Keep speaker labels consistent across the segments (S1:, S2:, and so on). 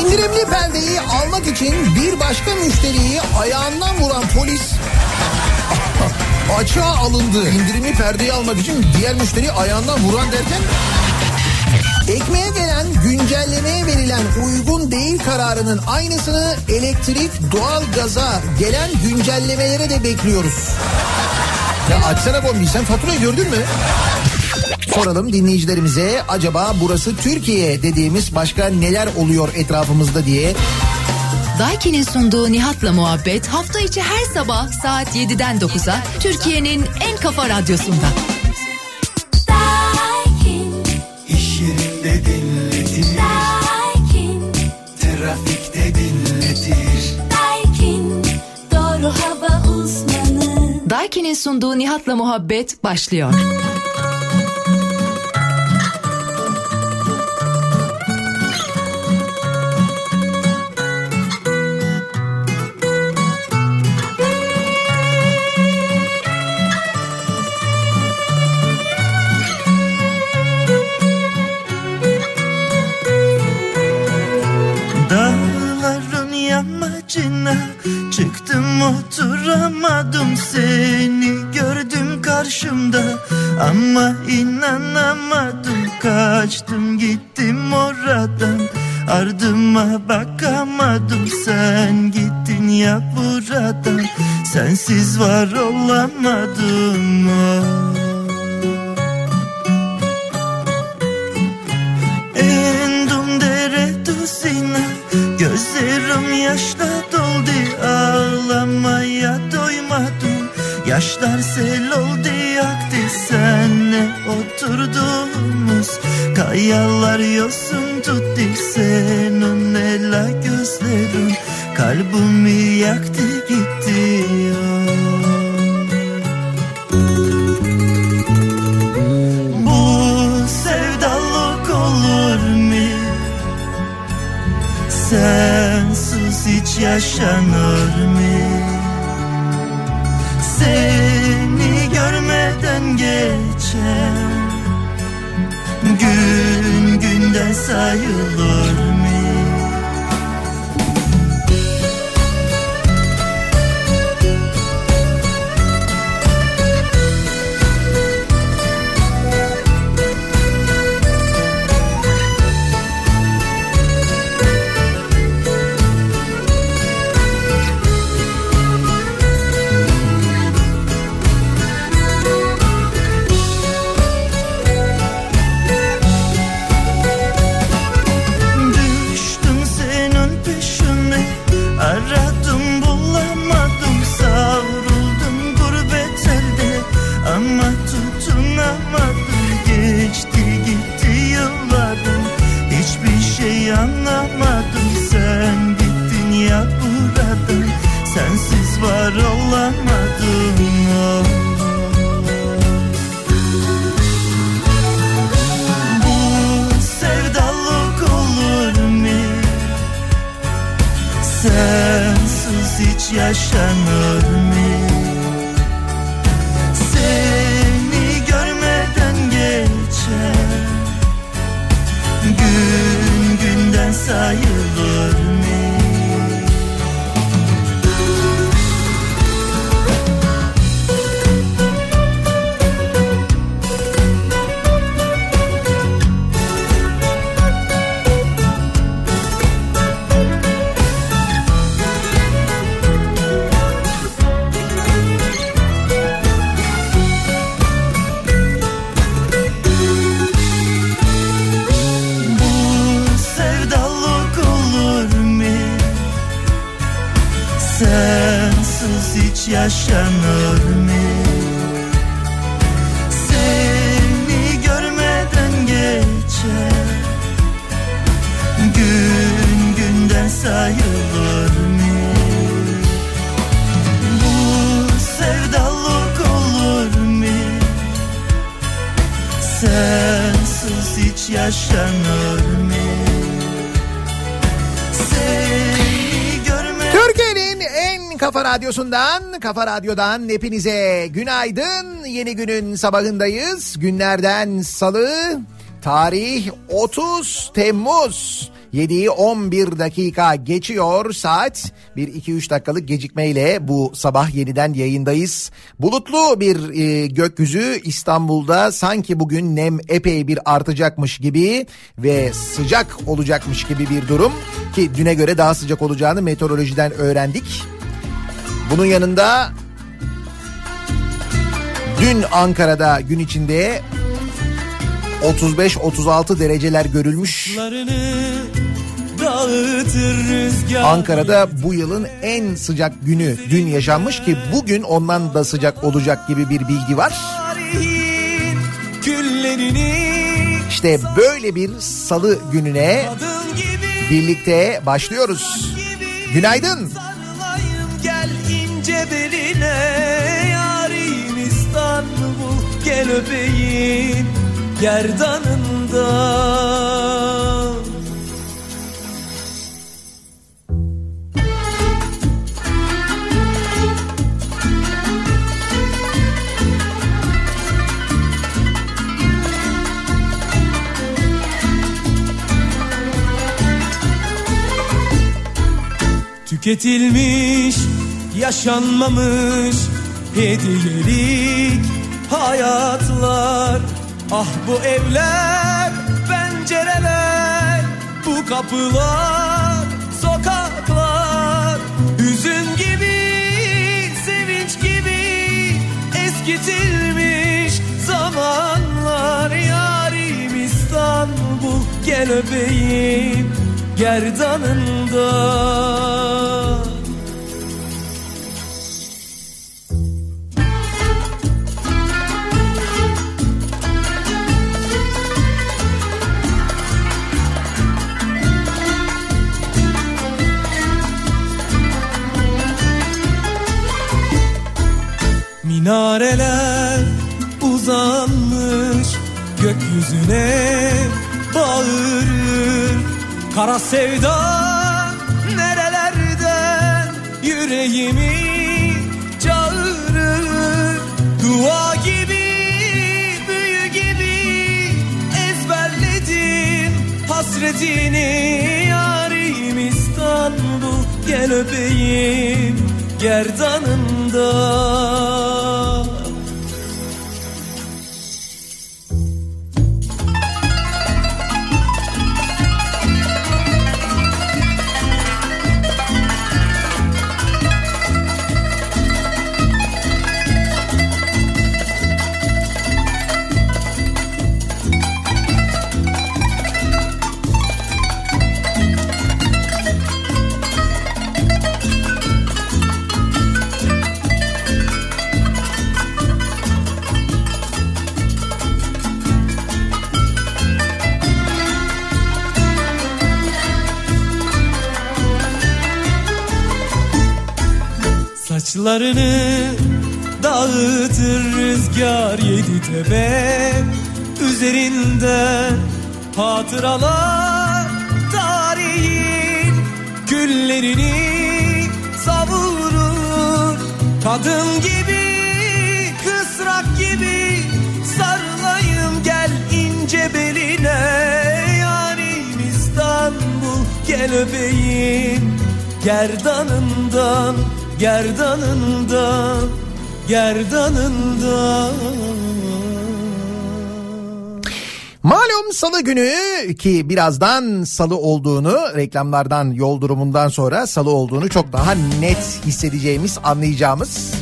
S1: İndirimli perdeyi almak için bir başka müşteriyi ayağından vuran polis açığa alındı. İndirimli perdeyi almak için diğer müşteriyi ayağından vuran derken Ekmeğe gelen güncellemeye verilen uygun değil kararının aynısını elektrik, doğal gaza gelen güncellemelere de bekliyoruz. Ya açsana bombi sen faturayı gördün mü? Soralım dinleyicilerimize acaba burası Türkiye dediğimiz başka neler oluyor etrafımızda diye.
S2: Daiki'nin sunduğu Nihat'la muhabbet hafta içi her sabah saat 7'den 9'a Türkiye'nin en kafa radyosunda.
S3: İş yerinde dinletir. Trafikte dinletir.
S2: Doğru hava uzmanı. Daiki'nin sunduğu Nihat'la muhabbet başlıyor.
S3: Karşımda ama inanamadım kaçtım gittim oradan. Ardıma bakamadım sen gittin ya buradan. Sensiz var olamadım oh. Endum dere duzina Gözlerim yaşla Yaşlar sel oldu yaktı Senle oturduğumuz Kayalar yosun tuttu Senin ela gözlerin Kalbimi yaktı gitti oh. Bu sevdalık olur mu? Sensiz hiç yaşanır Günden sayılır
S1: kafa radyodan hepinize günaydın. Yeni günün sabahındayız. Günlerden salı, tarih 30 Temmuz 7'yi 11 dakika geçiyor saat. Bir 2-3 dakikalık gecikmeyle bu sabah yeniden yayındayız. Bulutlu bir e, gökyüzü İstanbul'da sanki bugün nem epey bir artacakmış gibi ve sıcak olacakmış gibi bir durum. Ki düne göre daha sıcak olacağını meteorolojiden öğrendik. Bunun yanında dün Ankara'da gün içinde 35-36 dereceler görülmüş. Ankara'da bu yılın en sıcak günü dün yaşanmış ki bugün ondan da sıcak olacak gibi bir bilgi var. İşte böyle bir salı gününe birlikte başlıyoruz. Günaydın. Gel ince beline yarim İstanbul gel öpeyim gerdanında.
S4: Tüketilmiş, yaşanmamış hediyelik hayatlar. Ah bu evler, pencereler, bu kapılar, sokaklar. Hüzün gibi, sevinç gibi eskitilmiş zamanlar. Yarim İstanbul gel öpeyim gerdanında Minareler uzanmış gökyüzüne bağırır. Kara sevda nerelerden yüreğimi çağırır? Dua gibi büyü gibi ezberledim hasretini. Yarim İstanbul gel öpeyim gerdanında Saçlarını dağıtır rüzgar yedi tepe. Üzerinden hatıralar tarihin Küllerini savurur. Kadın gibi kısrak gibi Sarılayım gel ince beline. Yarim İstanbul gel öpeyim Gerdanından gerdanında gerdanında
S1: Malum salı günü ki birazdan salı olduğunu reklamlardan yol durumundan sonra salı olduğunu çok daha net hissedeceğimiz anlayacağımız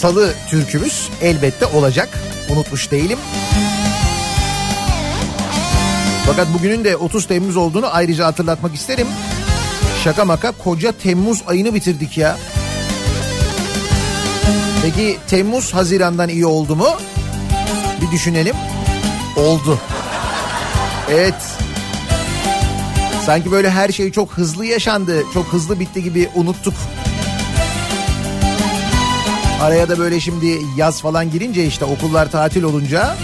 S1: salı türkümüz elbette olacak unutmuş değilim. Fakat bugünün de 30 Temmuz olduğunu ayrıca hatırlatmak isterim. Şaka maka koca Temmuz ayını bitirdik ya. Peki Temmuz Haziran'dan iyi oldu mu? Bir düşünelim. Oldu. Evet. Sanki böyle her şey çok hızlı yaşandı, çok hızlı bitti gibi unuttuk. Araya da böyle şimdi yaz falan girince işte okullar tatil olunca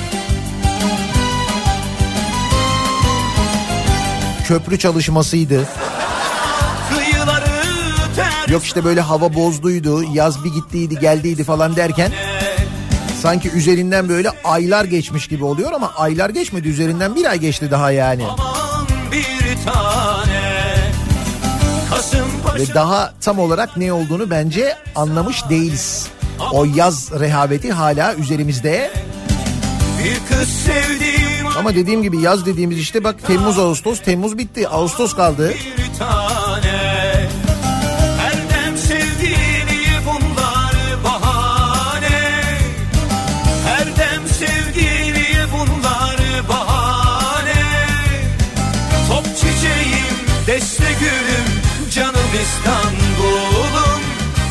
S1: köprü çalışmasıydı. Yok işte böyle hava bozduydu, yaz bir gittiydi geldiydi falan derken Sanki üzerinden böyle aylar geçmiş gibi oluyor ama aylar geçmedi üzerinden bir ay geçti daha yani. Ve daha tam olarak ne olduğunu bence anlamış değiliz. O yaz rehaveti hala üzerimizde. Ama dediğim gibi yaz dediğimiz işte bak Temmuz Ağustos Temmuz bitti Ağustos kaldı.
S4: bir İstanbul'um.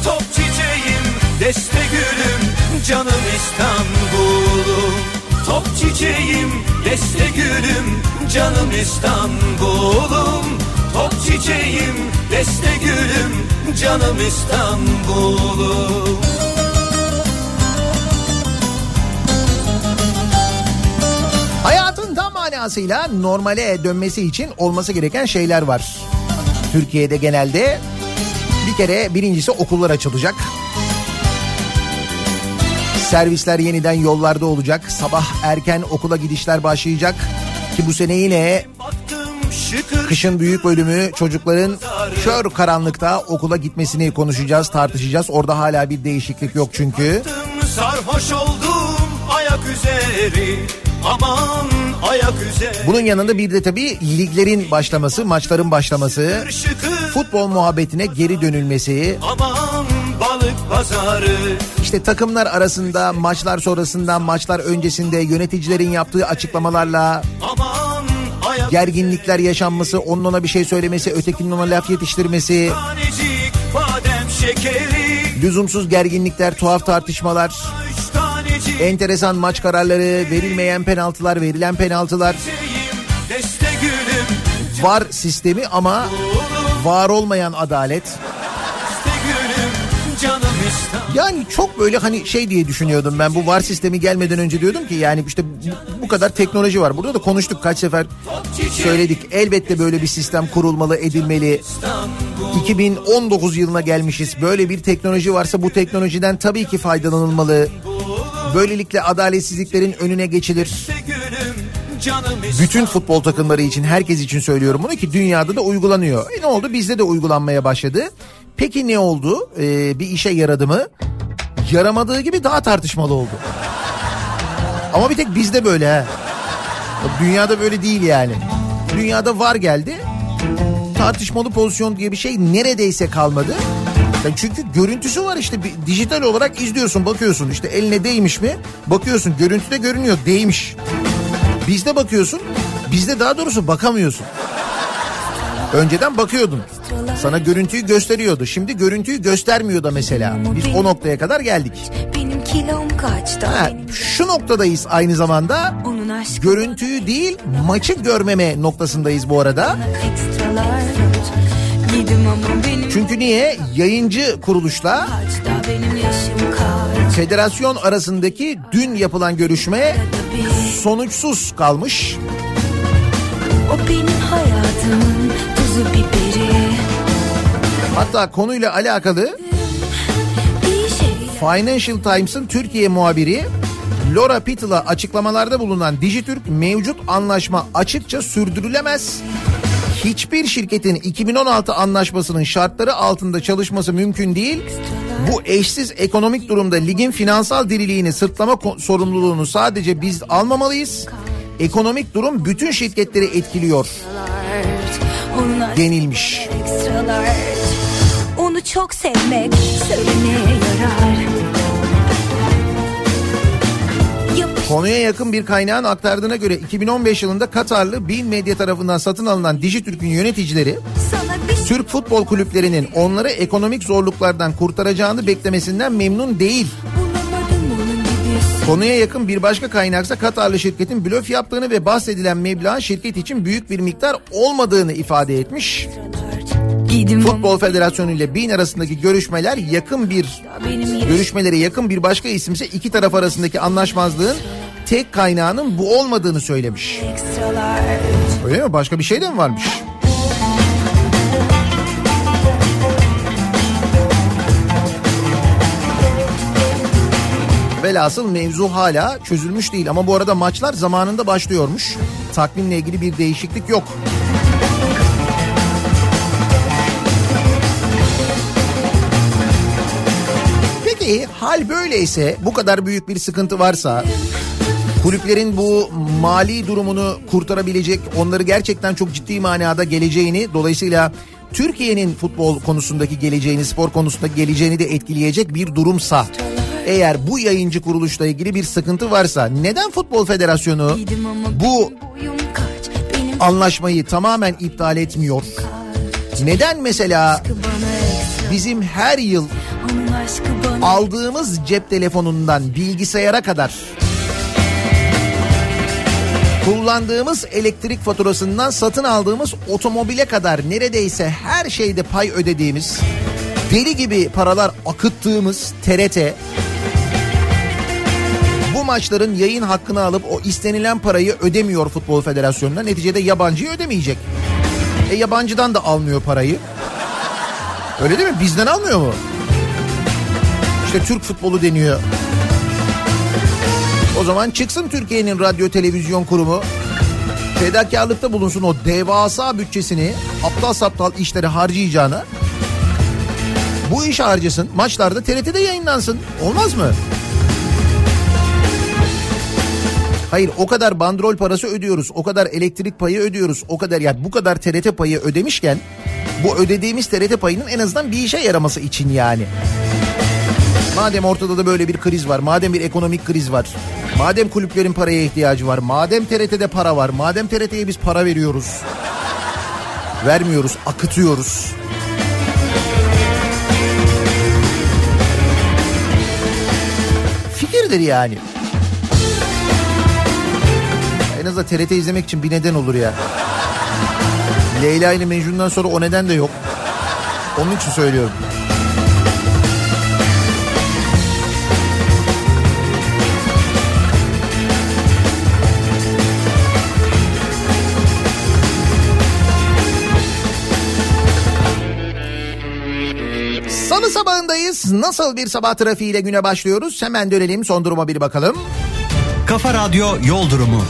S4: Top çiçeğim, deste gülüm, canım İstanbul'um. Top çiçeğim, deste gülüm, canım İstanbul'um. Top çiçeğim, deste gülüm, canım İstanbul'um.
S1: Hayatın tam manasıyla normale dönmesi için olması gereken şeyler var. Türkiye'de genelde bir kere birincisi okullar açılacak. Servisler yeniden yollarda olacak. Sabah erken okula gidişler başlayacak. Ki bu sene yine kışın büyük bölümü çocukların kör karanlıkta okula gitmesini konuşacağız, tartışacağız. Orada hala bir değişiklik yok çünkü.
S4: sarhoş oldum ayak üzeri Aman
S1: Bunun yanında bir de tabii liglerin başlaması, maçların başlaması, futbol muhabbetine geri dönülmesi,
S4: aman balık pazarı.
S1: İşte takımlar arasında maçlar sonrasında, maçlar öncesinde yöneticilerin yaptığı açıklamalarla gerginlikler yaşanması, onun ona bir şey söylemesi, ötekinin ona laf yetiştirmesi, lüzumsuz gerginlikler, tuhaf tartışmalar, enteresan maç kararları, verilmeyen penaltılar, verilen penaltılar, var sistemi ama var olmayan adalet. Yani çok böyle hani şey diye düşünüyordum ben bu var sistemi gelmeden önce diyordum ki yani işte bu kadar teknoloji var. Burada da konuştuk kaç sefer söyledik. Elbette böyle bir sistem kurulmalı, edilmeli. 2019 yılına gelmişiz. Böyle bir teknoloji varsa bu teknolojiden tabii ki faydalanılmalı. Böylelikle adaletsizliklerin önüne geçilir. Bütün futbol takımları için, herkes için söylüyorum bunu ki dünyada da uygulanıyor. E ne oldu? Bizde de uygulanmaya başladı. Peki ne oldu? Ee, bir işe yaradı mı? Yaramadığı gibi daha tartışmalı oldu. Ama bir tek bizde böyle ha. Dünyada böyle değil yani. Dünyada var geldi. Tartışmalı pozisyon diye bir şey neredeyse kalmadı. Yani çünkü görüntüsü var işte bir, dijital olarak izliyorsun bakıyorsun işte eline değmiş mi bakıyorsun görüntüde görünüyor değmiş. Bizde bakıyorsun, bizde daha doğrusu bakamıyorsun. Önceden bakıyordun. Sana görüntüyü gösteriyordu. Şimdi görüntüyü göstermiyor da mesela. Biz o noktaya kadar geldik.
S5: Benim kilom kaçtı
S1: Ha, şu noktadayız aynı zamanda. Görüntüyü değil, maçı görmeme noktasındayız bu arada.
S5: ekstralar
S1: Çünkü niye? Yayıncı kuruluşla federasyon arasındaki dün yapılan görüşme sonuçsuz kalmış.
S5: o benim hayatımın tuzu biberi
S1: Hatta konuyla alakalı Financial Times'ın Türkiye muhabiri Laura Pittle'a açıklamalarda bulunan Dijitürk mevcut anlaşma açıkça sürdürülemez. Hiçbir şirketin 2016 anlaşmasının şartları altında çalışması mümkün değil. Bu eşsiz ekonomik durumda ligin finansal diriliğini sırtlama sorumluluğunu sadece biz almamalıyız. Ekonomik durum bütün şirketleri etkiliyor denilmiş.
S5: Onu çok sevmek söylemeye yarar
S1: Konuya yakın bir kaynağın aktardığına göre 2015 yılında Katarlı Bin Medya tarafından satın alınan Dijitürk'ün yöneticileri
S5: bir
S1: Türk futbol kulüplerinin onları ekonomik zorluklardan kurtaracağını beklemesinden memnun değil. Konuya yakın bir başka kaynaksa Katarlı şirketin blöf yaptığını ve bahsedilen meblağın şirket için büyük bir miktar olmadığını ifade etmiş.
S5: Giydim
S1: Futbol Federasyonu ile BİN arasındaki görüşmeler yakın bir görüşmeleri yakın bir başka isimse iki taraf arasındaki anlaşmazlığın tek kaynağının bu olmadığını söylemiş. Öyle mi? Başka bir şey de mi varmış? Velhasıl mevzu hala çözülmüş değil ama bu arada maçlar zamanında başlıyormuş. Takvimle ilgili bir değişiklik yok. Peki hal böyleyse bu kadar büyük bir sıkıntı varsa kulüplerin bu mali durumunu kurtarabilecek onları gerçekten çok ciddi manada geleceğini dolayısıyla Türkiye'nin futbol konusundaki geleceğini spor konusundaki geleceğini de etkileyecek bir durumsa eğer bu yayıncı kuruluşla ilgili bir sıkıntı varsa neden Futbol Federasyonu bu anlaşmayı tamamen iptal etmiyor? Neden mesela bizim her yıl aldığımız cep telefonundan bilgisayara kadar kullandığımız elektrik faturasından satın aldığımız otomobile kadar neredeyse her şeyde pay ödediğimiz deli gibi paralar akıttığımız TRT bu maçların yayın hakkını alıp o istenilen parayı ödemiyor Futbol Federasyonu'na. Neticede yabancıyı ödemeyecek. E yabancıdan da almıyor parayı. Öyle değil mi? Bizden almıyor mu? İşte Türk futbolu deniyor. O zaman çıksın Türkiye'nin radyo televizyon kurumu. Fedakarlıkta bulunsun o devasa bütçesini aptal saptal işlere harcayacağına. Bu iş harcasın. Maçlarda TRT'de yayınlansın. Olmaz mı? Hayır o kadar bandrol parası ödüyoruz. O kadar elektrik payı ödüyoruz. O kadar yani bu kadar TRT payı ödemişken bu ödediğimiz TRT payının en azından bir işe yaraması için yani. Madem ortada da böyle bir kriz var, madem bir ekonomik kriz var, madem kulüplerin paraya ihtiyacı var, madem TRT'de para var, madem TRT'ye biz para veriyoruz, vermiyoruz, akıtıyoruz. Fikirdir yani. En azından TRT izlemek için bir neden olur ya. Leyla ile Mecnun'dan sonra o neden de yok. Onun için söylüyorum. Sabahındayız. Nasıl bir sabah trafiğiyle güne başlıyoruz? Hemen dönelim son duruma bir bakalım.
S6: Kafa Radyo Yol Durumu.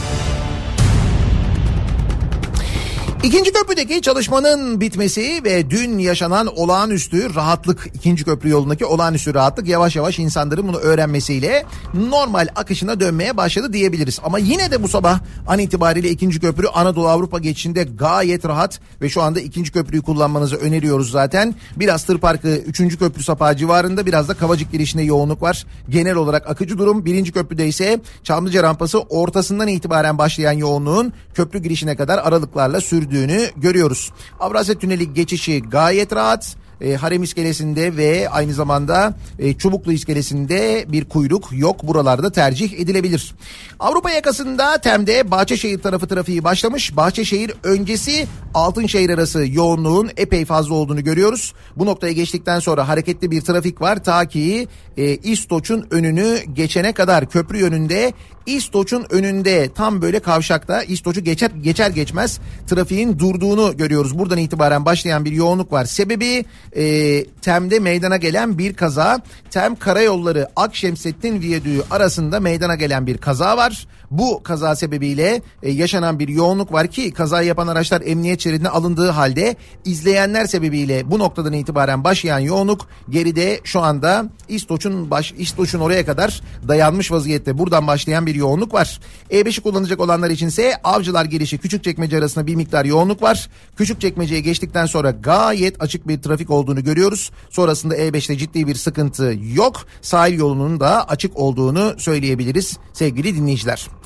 S1: İkinci köprüdeki çalışmanın bitmesi ve dün yaşanan olağanüstü rahatlık ikinci köprü yolundaki olağanüstü rahatlık yavaş yavaş insanların bunu öğrenmesiyle normal akışına dönmeye başladı diyebiliriz. Ama yine de bu sabah an itibariyle ikinci köprü Anadolu Avrupa geçişinde gayet rahat ve şu anda ikinci köprüyü kullanmanızı öneriyoruz zaten. Biraz Tır Parkı üçüncü köprü sapağı civarında biraz da Kavacık girişinde yoğunluk var. Genel olarak akıcı durum birinci köprüde ise Çamlıca rampası ortasından itibaren başlayan yoğunluğun köprü girişine kadar aralıklarla sürdüğünü görüyoruz. Avrasya Tüneli geçişi gayet rahat. E, Harem iskelesinde ve aynı zamanda e, Çubuklu iskelesinde bir kuyruk yok. Buralarda tercih edilebilir. Avrupa yakasında Tem'de Bahçeşehir tarafı trafiği başlamış. Bahçeşehir öncesi Altınşehir arası yoğunluğun epey fazla olduğunu görüyoruz. Bu noktaya geçtikten sonra hareketli bir trafik var. Ta ki e, İstoç'un önünü geçene kadar köprü yönünde İstoç'un önünde tam böyle kavşakta İstoç'u geçer geçer geçmez trafiğin durduğunu görüyoruz. Buradan itibaren başlayan bir yoğunluk var. Sebebi e, Tem'de meydana gelen bir kaza. Tem Karayolları Akşemsettin Viyadüğü arasında meydana gelen bir kaza var. Bu kaza sebebiyle e, yaşanan bir yoğunluk var ki kaza yapan araçlar emniyet şeridine alındığı halde izleyenler sebebiyle bu noktadan itibaren başlayan yoğunluk geride şu anda İstoç'un baş İstoç'un oraya kadar dayanmış vaziyette. Buradan başlayan bir yoğunluk var. E5'i kullanacak olanlar içinse Avcılar girişi Küçükçekmece arasında bir miktar yoğunluk var. Küçükçekmece'ye geçtikten sonra gayet açık bir trafik olduğunu görüyoruz. Sonrasında E5'te ciddi bir sıkıntı yok. Sahil yolunun da açık olduğunu söyleyebiliriz sevgili dinleyiciler.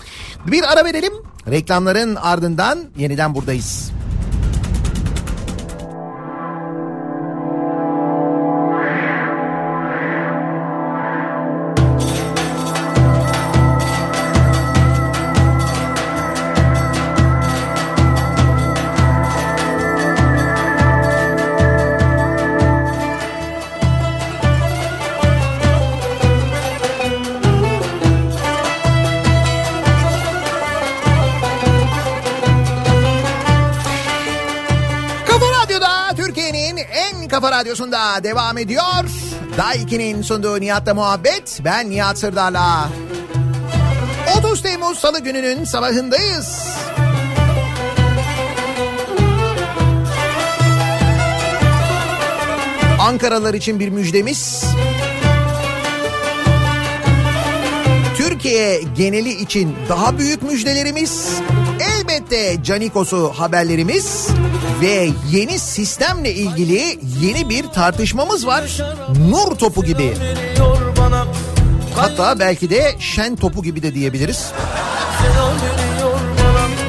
S1: Bir ara verelim. Reklamların ardından yeniden buradayız. Radyosunda devam ediyor. Daiki'nin sunduğu Nihat'la muhabbet. Ben Nihat Sırdar'la. 30 Temmuz Salı gününün sabahındayız. Ankaralılar için bir müjdemiz. Türkiye geneli için daha büyük müjdelerimiz. Elbette Canikos'u haberlerimiz ve yeni sistemle ilgili yeni bir tartışmamız var. Nur topu gibi. Hatta belki de şen topu gibi de diyebiliriz.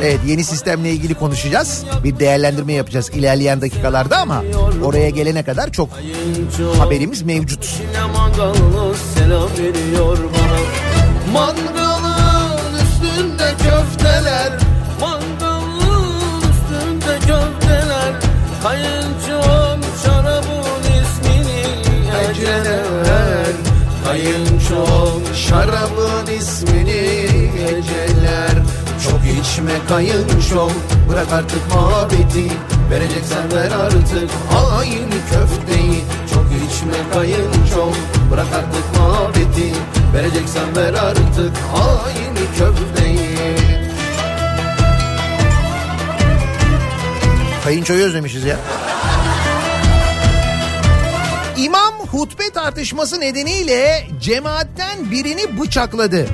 S1: Evet yeni sistemle ilgili konuşacağız. Bir değerlendirme yapacağız ilerleyen dakikalarda ama oraya gelene kadar çok haberimiz mevcut.
S4: Mangalın üstünde köfteler
S1: içme kayınçom Bırak artık muhabbeti Vereceksen ver artık Aynı köfteyi Çok içme kayınçom Bırak artık muhabbeti Vereceksen ver artık Aynı köfteyi Kayınçoyu özlemişiz ya. İmam hutbe tartışması nedeniyle cemaatten birini bıçakladı.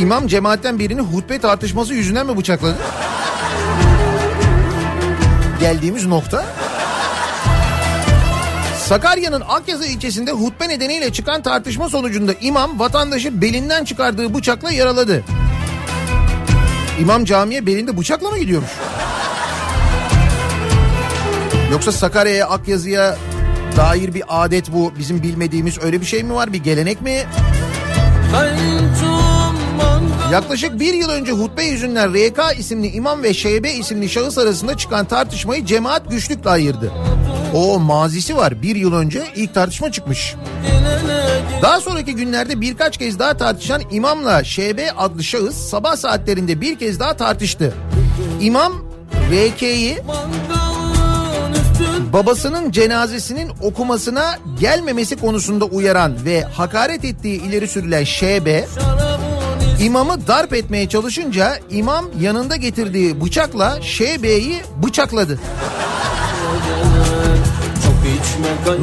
S1: İmam cemaatten birini hutbe tartışması yüzünden mi bıçakladı? Geldiğimiz nokta. Sakarya'nın Akyazı ilçesinde hutbe nedeniyle çıkan tartışma sonucunda imam vatandaşı belinden çıkardığı bıçakla yaraladı. İmam camiye belinde bıçakla mı gidiyormuş? Yoksa Sakarya'ya Akyazı'ya dair bir adet bu bizim bilmediğimiz öyle bir şey mi var bir gelenek mi?
S4: Mangal
S1: Yaklaşık bir yıl önce hutbe yüzünden RK isimli imam ve Şeybe isimli şahıs arasında çıkan tartışmayı cemaat güçlükle ayırdı. O mazisi var bir yıl önce ilk tartışma çıkmış. Daha sonraki günlerde birkaç kez daha tartışan imamla Şeybe adlı şahıs sabah saatlerinde bir kez daha tartıştı. İmam RK'yi babasının cenazesinin okumasına gelmemesi konusunda uyaran ve hakaret ettiği ileri sürülen Şeybe
S4: şarabın
S1: İmamı darp etmeye çalışınca imam yanında getirdiği bıçakla Şeybe'yi bıçakladı.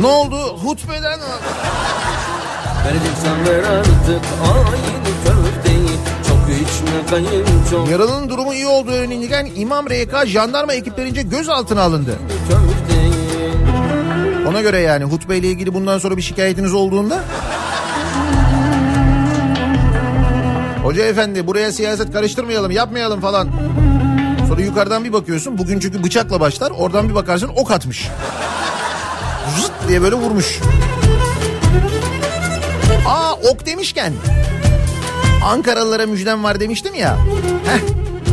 S1: Ne oldu? Hutbeden yaralının durumu iyi olduğu öğrenilirken İmam RK jandarma ekiplerince gözaltına alındı. Ona göre yani hutbeyle ilgili bundan sonra bir şikayetiniz olduğunda Hoca efendi buraya siyaset karıştırmayalım yapmayalım falan. Sonra yukarıdan bir bakıyorsun bugün çünkü bıçakla başlar oradan bir bakarsın ok atmış. Zıt diye böyle vurmuş. Aa ok demişken Ankaralılara müjdem var demiştim ya. Heh,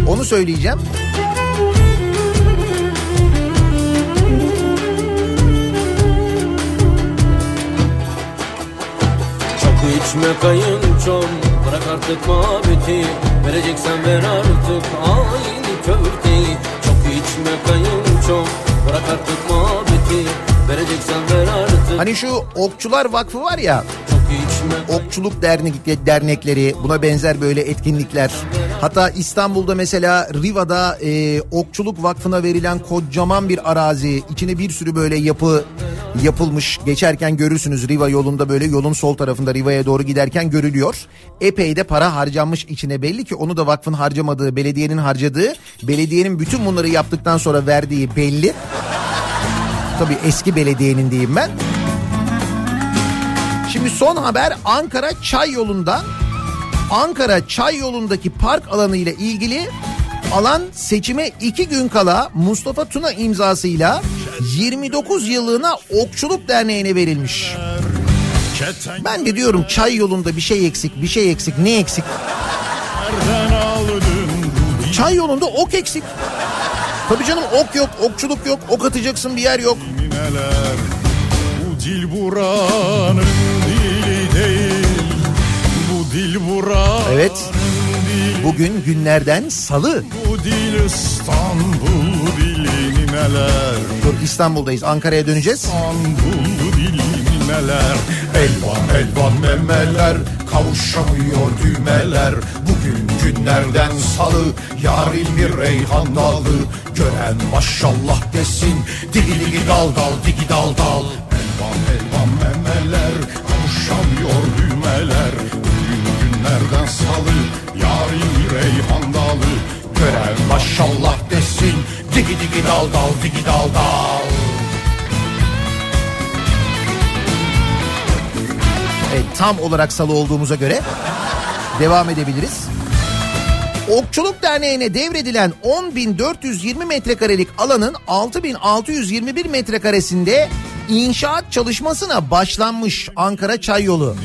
S1: onu söyleyeceğim.
S4: Çok içme kayınçom Bırak artık muhabbeti Vereceksen ver artık aynı köfteyi Çok içme kayınçom Bırak artık muhabbeti Vereceksen ver artık
S1: Hani şu Okçular Vakfı var ya okçuluk dernek, dernekleri buna benzer böyle etkinlikler. Hatta İstanbul'da mesela Riva'da e, okçuluk vakfına verilen kocaman bir arazi içine bir sürü böyle yapı yapılmış. Geçerken görürsünüz Riva yolunda böyle yolun sol tarafında Riva'ya doğru giderken görülüyor. Epey de para harcanmış içine belli ki onu da vakfın harcamadığı belediyenin harcadığı belediyenin bütün bunları yaptıktan sonra verdiği belli. Tabii eski belediyenin diyeyim ben. Şimdi son haber Ankara Çay yolundan Ankara Çay yolundaki park alanı ile ilgili alan seçime iki gün kala Mustafa Tuna imzasıyla 29 yıllığına Okçuluk Derneği'ne verilmiş. Ben de diyorum çay yolunda bir şey eksik, bir şey eksik, ne eksik? Çay yolunda ok eksik. Tabii canım ok yok, okçuluk yok, ok atacaksın bir yer yok.
S7: Bu dil buranın dili değil Bu dil buranın
S1: Evet. Bugün günlerden salı.
S7: Bu dil İstanbul dili neler
S1: Dur İstanbul'dayız. Ankara'ya döneceğiz.
S7: İstanbul dili neler Elvan elvan memeler Kavuşamıyor düğmeler Bugün günlerden salı Yar ilmi reyhan dalı Gören maşallah desin Digi digi dal dal digi dal dal Elvan elvan memeler Kavuşamıyor düğmeler günlerden salı Yar ilmi reyhan dalı Gören maşallah desin Digi digi dal dal digi dal dal
S1: Evet, tam olarak salı olduğumuza göre devam edebiliriz. Okçuluk Derneği'ne devredilen 10.420 metrekarelik alanın 6.621 metrekaresinde inşaat çalışmasına başlanmış Ankara Çayyolu.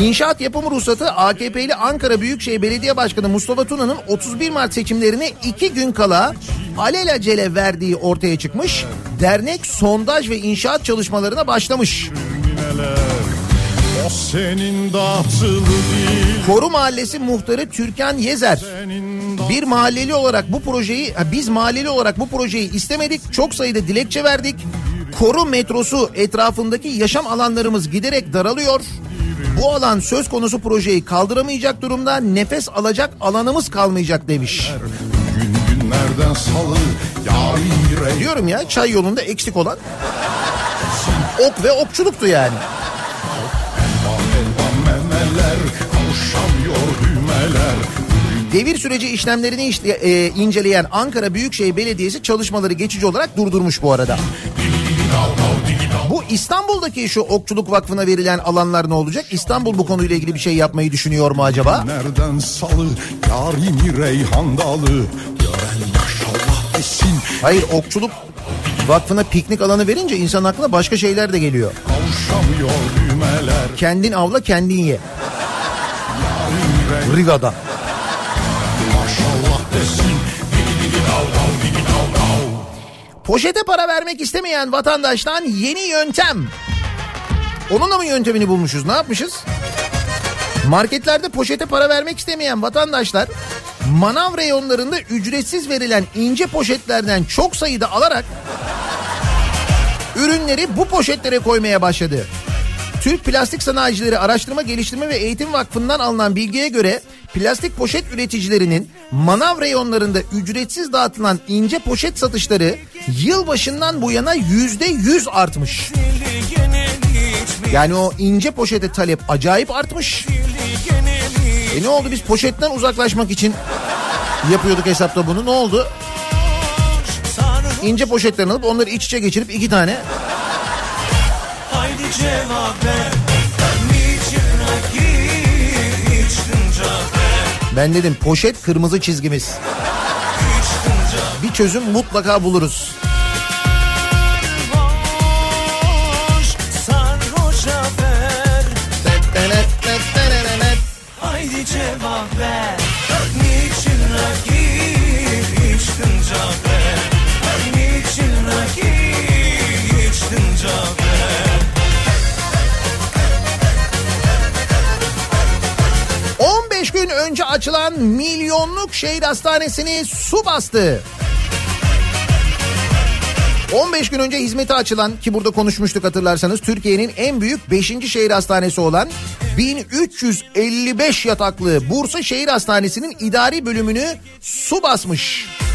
S1: İnşaat yapımı ruhsatı AKP'li Ankara Büyükşehir Belediye Başkanı Mustafa Tuna'nın 31 Mart seçimlerine iki gün kala alelacele verdiği ortaya çıkmış. Dernek sondaj ve inşaat çalışmalarına başlamış.
S7: O senin değil
S1: Koru Mahallesi muhtarı Türkan Yezer bir mahalleli olarak bu projeyi biz mahalleli olarak bu projeyi istemedik. Çok sayıda dilekçe verdik. Koru metrosu etrafındaki yaşam alanlarımız giderek daralıyor. Bu alan söz konusu projeyi kaldıramayacak durumda nefes alacak alanımız kalmayacak demiş.
S7: gün günlerden salı Yar ilmi
S1: Diyorum ya çay yolunda eksik olan ok ve okçuluktu yani. Devir süreci işlemlerini işte, e, inceleyen Ankara Büyükşehir Belediyesi çalışmaları geçici olarak durdurmuş bu arada. Bu İstanbul'daki şu Okçuluk Vakfı'na verilen alanlar ne olacak? İstanbul bu konuyla ilgili bir şey yapmayı düşünüyor mu acaba?
S7: Nereden salı Yarimi reyhan dalı
S1: Hayır Okçuluk Vakfı'na piknik alanı verince insan aklına başka şeyler de geliyor. Kendin avla kendin ye. Riga'da. Poşete para vermek istemeyen vatandaştan yeni yöntem. Onunla mı yöntemini bulmuşuz? Ne yapmışız? Marketlerde poşete para vermek istemeyen vatandaşlar manav reyonlarında ücretsiz verilen ince poşetlerden çok sayıda alarak ürünleri bu poşetlere koymaya başladı. Türk Plastik Sanayicileri Araştırma Geliştirme ve Eğitim Vakfı'ndan alınan bilgiye göre plastik poşet üreticilerinin manav reyonlarında ücretsiz dağıtılan ince poşet satışları yılbaşından bu yana yüzde yüz artmış. Yani o ince poşete talep acayip artmış. E ne oldu biz poşetten uzaklaşmak için yapıyorduk hesapta bunu ne oldu? İnce poşetten alıp onları iç içe geçirip iki tane
S3: Haydi cevap ver
S1: Ben dedim poşet kırmızı çizgimiz. Bir çözüm mutlaka buluruz. Önce açılan milyonluk şehir hastanesini su bastı. 15 gün önce hizmete açılan ki burada konuşmuştuk hatırlarsanız Türkiye'nin en büyük 5. şehir hastanesi olan 1355 yataklı Bursa Şehir Hastanesi'nin idari bölümünü su basmış.
S3: Gecemiz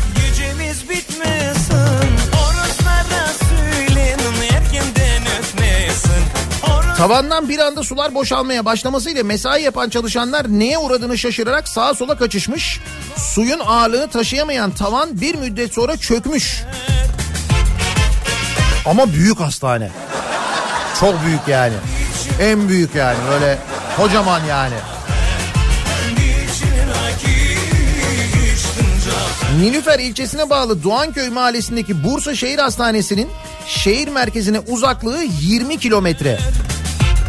S1: Tavandan bir anda sular boşalmaya başlamasıyla mesai yapan çalışanlar neye uğradığını şaşırarak sağa sola kaçışmış. Suyun ağırlığını taşıyamayan tavan bir müddet sonra çökmüş. Ama büyük hastane. Çok büyük yani. En büyük yani böyle kocaman yani. Nilüfer ilçesine bağlı Doğanköy mahallesindeki Bursa Şehir Hastanesi'nin şehir merkezine uzaklığı 20 kilometre.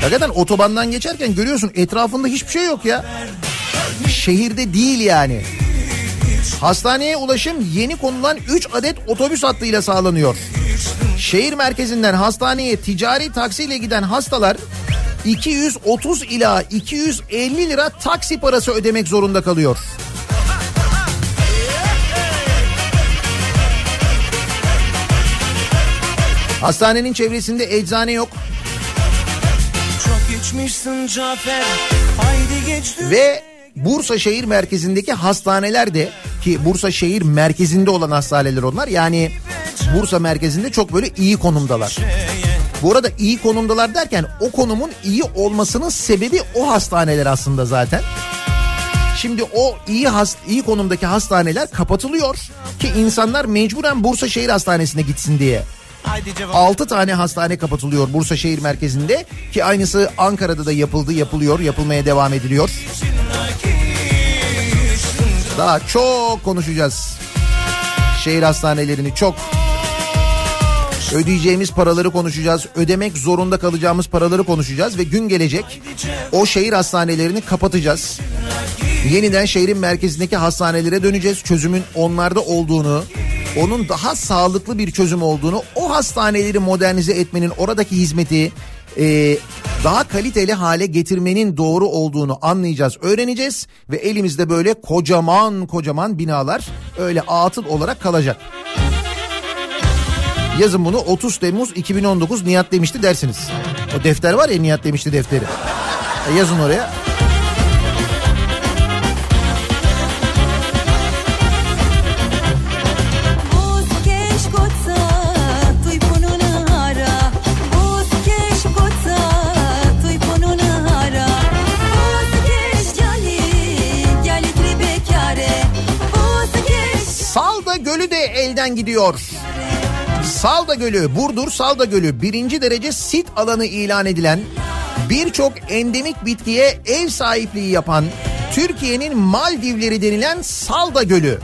S1: Hakikaten otobandan geçerken görüyorsun etrafında hiçbir şey yok ya. Şehirde değil yani. Hastaneye ulaşım yeni konulan 3 adet otobüs hattıyla sağlanıyor. Şehir merkezinden hastaneye ticari taksiyle giden hastalar 230 ila 250 lira taksi parası ödemek zorunda kalıyor. Hastanenin çevresinde eczane yok
S3: Çok içmişsin Cafer Haydi geç
S1: ve Bursa şehir merkezindeki hastaneler de ki Bursa şehir merkezinde olan hastaneler onlar yani Bursa merkezinde çok böyle iyi konumdalar. Bu arada iyi konumdalar derken o konumun iyi olmasının sebebi o hastaneler aslında zaten. Şimdi o iyi hast iyi konumdaki hastaneler kapatılıyor ki insanlar mecburen Bursa Şehir Hastanesi'ne gitsin diye.
S3: Haydi cevap
S1: 6 tane hastane kapatılıyor Bursa şehir merkezinde ki aynısı Ankara'da da yapıldı, yapılıyor, yapılmaya devam ediliyor. Daha çok konuşacağız. Şehir hastanelerini çok ödeyeceğimiz paraları konuşacağız. Ödemek zorunda kalacağımız paraları konuşacağız ve gün gelecek o şehir hastanelerini kapatacağız. Yeniden şehrin merkezindeki hastanelere döneceğiz. Çözümün onlarda olduğunu, onun daha sağlıklı bir çözüm olduğunu, o hastaneleri modernize etmenin, oradaki hizmeti e, daha kaliteli hale getirmenin doğru olduğunu anlayacağız, öğreneceğiz ve elimizde böyle kocaman kocaman binalar öyle atıl olarak kalacak. Yazın bunu 30 Temmuz 2019 Nihat demişti dersiniz. O defter var ya Nihat demişti defteri. E yazın oraya. Elden gidiyor. Salda Gölü, Burdur Salda Gölü birinci derece sit alanı ilan edilen birçok endemik bitkiye ev sahipliği yapan Türkiye'nin Maldivleri denilen Salda Gölü.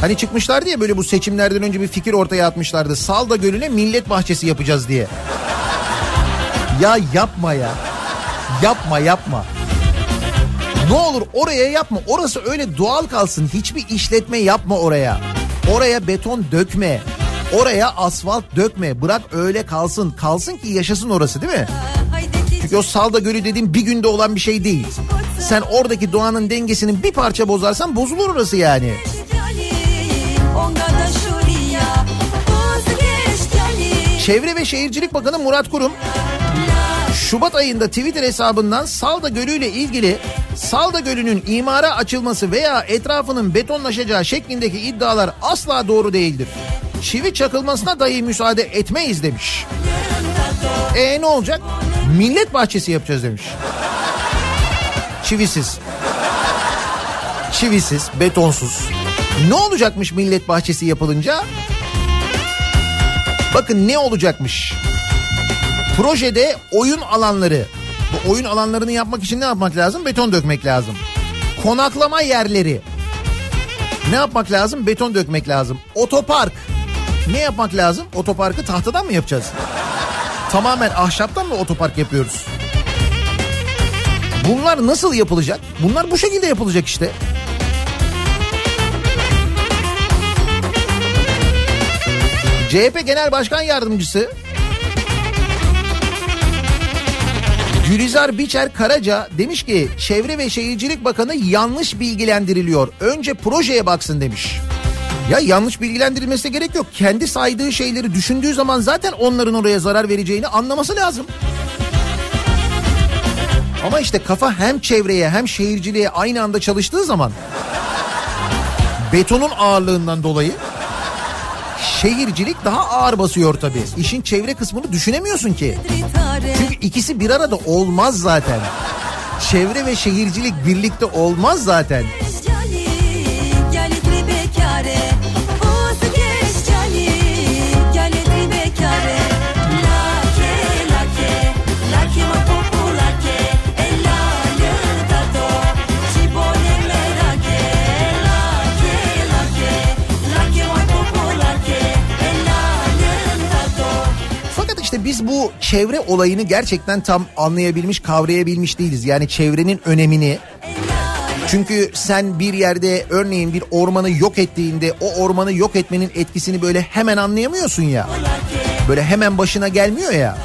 S1: Hani çıkmışlardı ya böyle bu seçimlerden önce bir fikir ortaya atmışlardı. Salda Gölü'ne millet bahçesi yapacağız diye. Ya yapma ya. Yapma yapma. Ne olur oraya yapma. Orası öyle doğal kalsın. Hiçbir işletme yapma oraya. Oraya beton dökme. Oraya asfalt dökme. Bırak öyle kalsın. Kalsın ki yaşasın orası değil mi? Çünkü o Salda Gölü dediğim bir günde olan bir şey değil. Sen oradaki doğanın dengesini bir parça bozarsan bozulur orası yani. Çevre ve Şehircilik Bakanı Murat Kurum Şubat ayında Twitter hesabından Salda Gölü ile ilgili Salda Gölü'nün imara açılması veya etrafının betonlaşacağı şeklindeki iddialar asla doğru değildir. Çivi çakılmasına dahi müsaade etmeyiz demiş. E ne olacak? Millet bahçesi yapacağız demiş. Çivisiz. Çivisiz, betonsuz. Ne olacakmış millet bahçesi yapılınca? Bakın ne olacakmış? Projede oyun alanları. Bu oyun alanlarını yapmak için ne yapmak lazım? Beton dökmek lazım. Konaklama yerleri. Ne yapmak lazım? Beton dökmek lazım. Otopark. Ne yapmak lazım? Otoparkı tahtadan mı yapacağız? Tamamen ahşaptan mı otopark yapıyoruz? Bunlar nasıl yapılacak? Bunlar bu şekilde yapılacak işte. CHP Genel Başkan Yardımcısı Gülizar Biçer Karaca demiş ki Çevre ve Şehircilik Bakanı yanlış bilgilendiriliyor. Önce projeye baksın demiş. Ya yanlış bilgilendirilmesine gerek yok. Kendi saydığı şeyleri düşündüğü zaman zaten onların oraya zarar vereceğini anlaması lazım. Ama işte kafa hem çevreye hem şehirciliğe aynı anda çalıştığı zaman betonun ağırlığından dolayı şehircilik daha ağır basıyor tabii. İşin çevre kısmını düşünemiyorsun ki. Çünkü ikisi bir arada olmaz zaten. Çevre ve şehircilik birlikte olmaz zaten. Biz bu çevre olayını gerçekten tam anlayabilmiş, kavrayabilmiş değiliz. Yani çevrenin önemini. Çünkü sen bir yerde örneğin bir ormanı yok ettiğinde o ormanı yok etmenin etkisini böyle hemen anlayamıyorsun ya. Böyle hemen başına gelmiyor ya.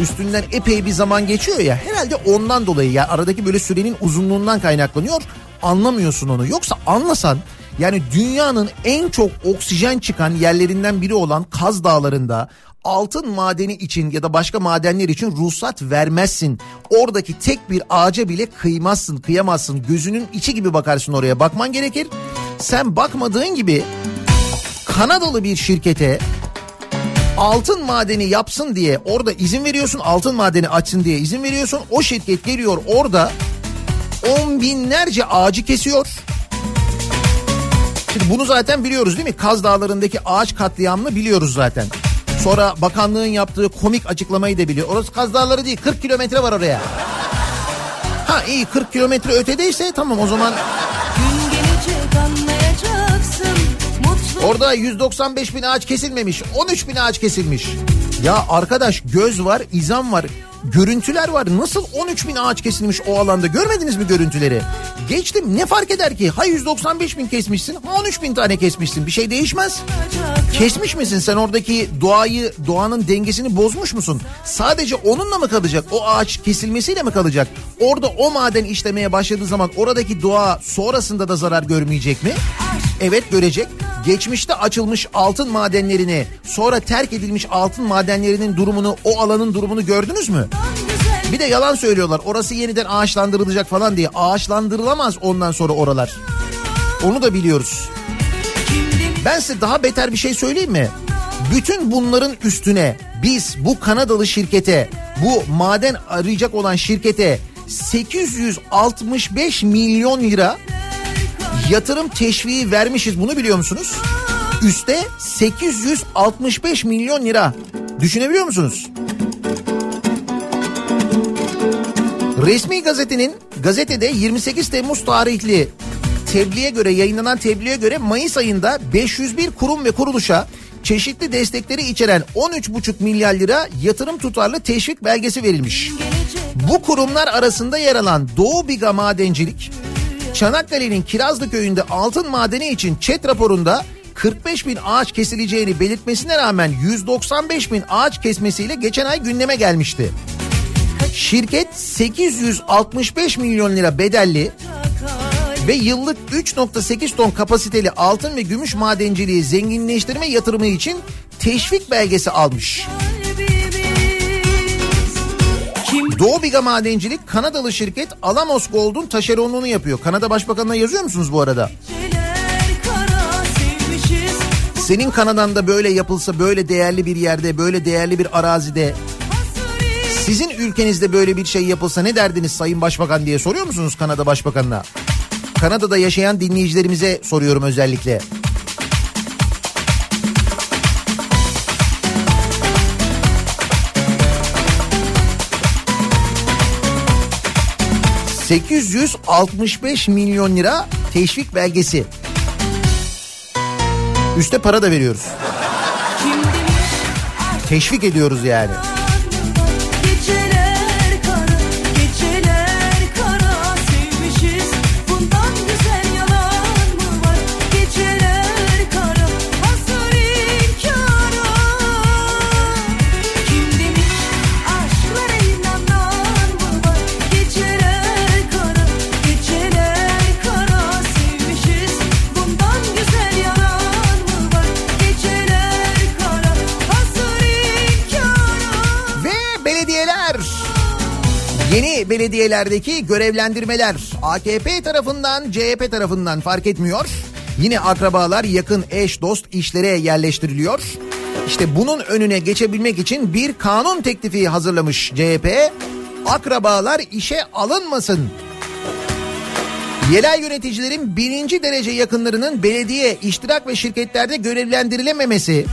S1: üstünden epey bir zaman geçiyor ya herhalde ondan dolayı ya aradaki böyle sürenin uzunluğundan kaynaklanıyor anlamıyorsun onu yoksa anlasan yani dünyanın en çok oksijen çıkan yerlerinden biri olan Kaz Dağları'nda altın madeni için ya da başka madenler için ruhsat vermezsin. Oradaki tek bir ağaca bile kıymazsın, kıyamazsın. Gözünün içi gibi bakarsın oraya. Bakman gerekir. Sen bakmadığın gibi Kanadalı bir şirkete altın madeni yapsın diye orada izin veriyorsun. Altın madeni açsın diye izin veriyorsun. O şirket geliyor orada on binlerce ağacı kesiyor. Şimdi bunu zaten biliyoruz değil mi? Kaz Dağları'ndaki ağaç katliamını biliyoruz zaten. Sonra bakanlığın yaptığı komik açıklamayı da biliyor. Orası Kaz Dağları değil 40 kilometre var oraya. Ha iyi 40 kilometre ötedeyse tamam o zaman orada 195 bin ağaç kesilmemiş 13 bin ağaç kesilmiş. Ya arkadaş göz var izan var görüntüler var nasıl 13 bin ağaç kesilmiş o alanda görmediniz mi görüntüleri? Geçtim ne fark eder ki ha 195 bin kesmişsin ha 13 bin tane kesmişsin bir şey değişmez. Kesmiş misin sen oradaki doğayı doğanın dengesini bozmuş musun? Sadece onunla mı kalacak o ağaç kesilmesiyle mi kalacak? Orada o maden işlemeye başladığı zaman oradaki doğa sonrasında da zarar görmeyecek mi? Evet görecek. Geçmişte açılmış altın madenlerini sonra terk edilmiş altın madenlerinin durumunu o alanın durumunu gördünüz mü? Bir de yalan söylüyorlar orası yeniden ağaçlandırılacak falan diye. Ağaçlandırılamaz ondan sonra oralar. Onu da biliyoruz. Ben size daha beter bir şey söyleyeyim mi? Bütün bunların üstüne biz bu Kanadalı şirkete, bu maden arayacak olan şirkete 865 milyon lira yatırım teşviği vermişiz bunu biliyor musunuz? Üste 865 milyon lira. Düşünebiliyor musunuz? Resmi gazetenin gazetede 28 Temmuz tarihli tebliğe göre yayınlanan tebliğe göre Mayıs ayında 501 kurum ve kuruluşa çeşitli destekleri içeren 13,5 milyar lira yatırım tutarlı teşvik belgesi verilmiş. Bu kurumlar arasında yer alan Doğu Biga Madencilik, Çanakkale'nin Kirazlı köyünde altın madeni için ÇED raporunda 45 bin ağaç kesileceğini belirtmesine rağmen 195 bin ağaç kesmesiyle geçen ay gündeme gelmişti. Şirket 865 milyon lira bedelli ve yıllık 3.8 ton kapasiteli altın ve gümüş madenciliği zenginleştirme yatırımı için teşvik belgesi almış. Doğu Biga Madencilik Kanadalı şirket Alamos Gold'un taşeronluğunu yapıyor. Kanada Başbakanı'na yazıyor musunuz bu arada? Senin Kanada'nda böyle yapılsa böyle değerli bir yerde böyle değerli bir arazide sizin ülkenizde böyle bir şey yapılsa ne derdiniz Sayın Başbakan diye soruyor musunuz Kanada Başbakanı'na? Kanada'da yaşayan dinleyicilerimize soruyorum özellikle. ...865 milyon lira teşvik belgesi. Üste para da veriyoruz. Teşvik ediyoruz yani. Yeni belediyelerdeki görevlendirmeler AKP tarafından CHP tarafından fark etmiyor. Yine akrabalar yakın eş dost işlere yerleştiriliyor. İşte bunun önüne geçebilmek için bir kanun teklifi hazırlamış CHP. Akrabalar işe alınmasın. Yerel yöneticilerin birinci derece yakınlarının belediye, iştirak ve şirketlerde görevlendirilememesi,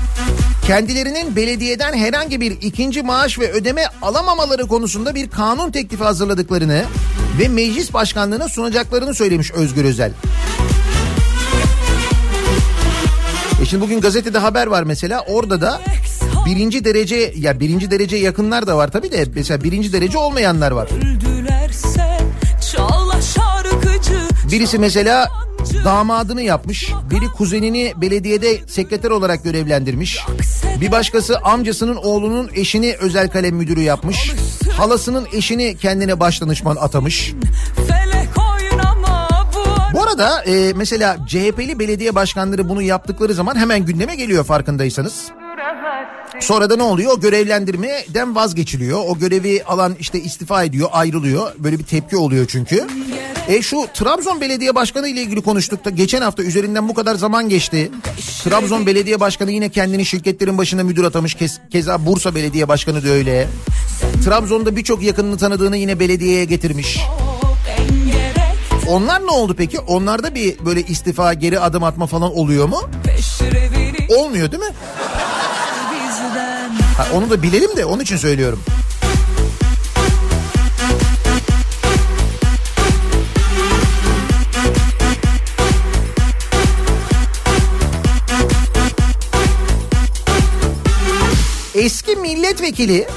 S1: kendilerinin belediyeden herhangi bir ikinci maaş ve ödeme alamamaları konusunda bir kanun teklifi hazırladıklarını ve meclis başkanlığına sunacaklarını söylemiş Özgür Özel. E şimdi bugün gazetede haber var mesela orada da birinci derece ya birinci derece yakınlar da var tabii de mesela birinci derece olmayanlar var. Birisi mesela damadını yapmış. Biri kuzenini belediyede sekreter olarak görevlendirmiş. Bir başkası amcasının oğlunun eşini özel kalem müdürü yapmış. Halasının eşini kendine başdanışman atamış.
S8: Bu
S1: arada e, mesela CHP'li belediye başkanları bunu yaptıkları zaman hemen gündeme geliyor farkındaysanız. Sonra da ne oluyor? Görevlendirmeden vazgeçiliyor. O görevi alan işte istifa ediyor, ayrılıyor. Böyle bir tepki oluyor çünkü. E şu Trabzon Belediye Başkanı ile ilgili konuştuk da geçen hafta üzerinden bu kadar zaman geçti. Trabzon Belediye Başkanı yine kendini şirketlerin başına müdür atamış. Kez, keza Bursa Belediye Başkanı da öyle. Trabzon'da birçok yakınını tanıdığını yine belediyeye getirmiş. Onlar ne oldu peki? Onlarda bir böyle istifa, geri adım atma falan oluyor mu? Olmuyor değil mi? Ha, onu da bilelim de onun için söylüyorum. Eski milletvekili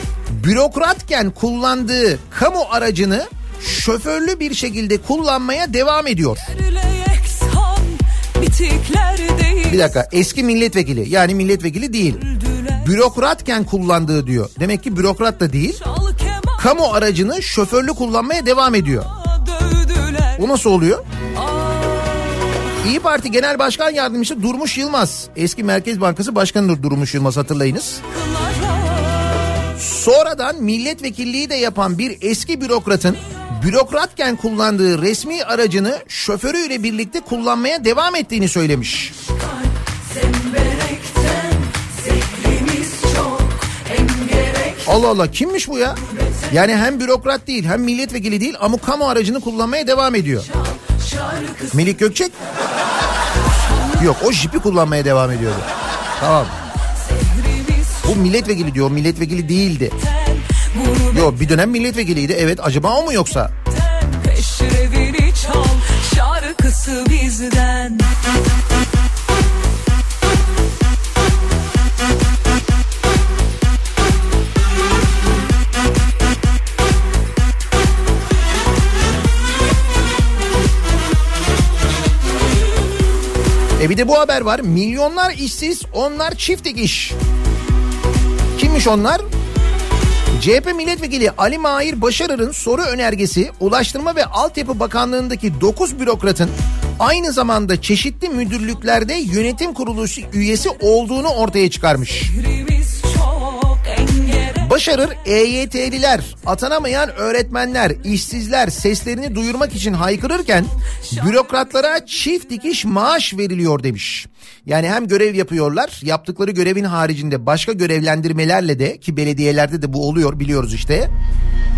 S1: bürokratken kullandığı kamu aracını şoförlü bir şekilde kullanmaya devam ediyor. Bir dakika eski milletvekili yani milletvekili değil. Bürokratken kullandığı diyor. Demek ki bürokrat da değil. Kamu aracını şoförlü kullanmaya devam ediyor. O nasıl oluyor?
S8: Ah,
S1: İyi Parti Genel Başkan Yardımcısı Durmuş Yılmaz. Eski Merkez Bankası Başkanı'dır Durmuş Yılmaz hatırlayınız. Sonradan milletvekilliği de yapan bir eski bürokratın bürokratken kullandığı resmi aracını şoförüyle birlikte kullanmaya devam ettiğini söylemiş.
S8: Zemberekten
S1: Allah Allah kimmiş bu ya? Yani hem bürokrat değil hem milletvekili değil ama kamu aracını kullanmaya devam ediyor. Melik Gökçek? Yok o jipi kullanmaya devam ediyordu. Tamam. Bu milletvekili diyor milletvekili değildi. Yok bir dönem milletvekiliydi evet acaba o mu yoksa?
S8: peşrevini çal Şarkısı bizden
S1: E bir de bu haber var. Milyonlar işsiz, onlar çift dikiş. Kimmiş onlar? CHP milletvekili Ali Mahir Başarır'ın soru önergesi Ulaştırma ve Altyapı Bakanlığı'ndaki 9 bürokratın aynı zamanda çeşitli müdürlüklerde yönetim kurulu üyesi olduğunu ortaya çıkarmış.
S8: Gerek
S1: Başarır EYT'liler, atanamayan öğretmenler, işsizler seslerini duyurmak için haykırırken bürokratlara çift dikiş maaş veriliyor demiş. Yani hem görev yapıyorlar, yaptıkları görevin haricinde başka görevlendirmelerle de ki belediyelerde de bu oluyor biliyoruz işte.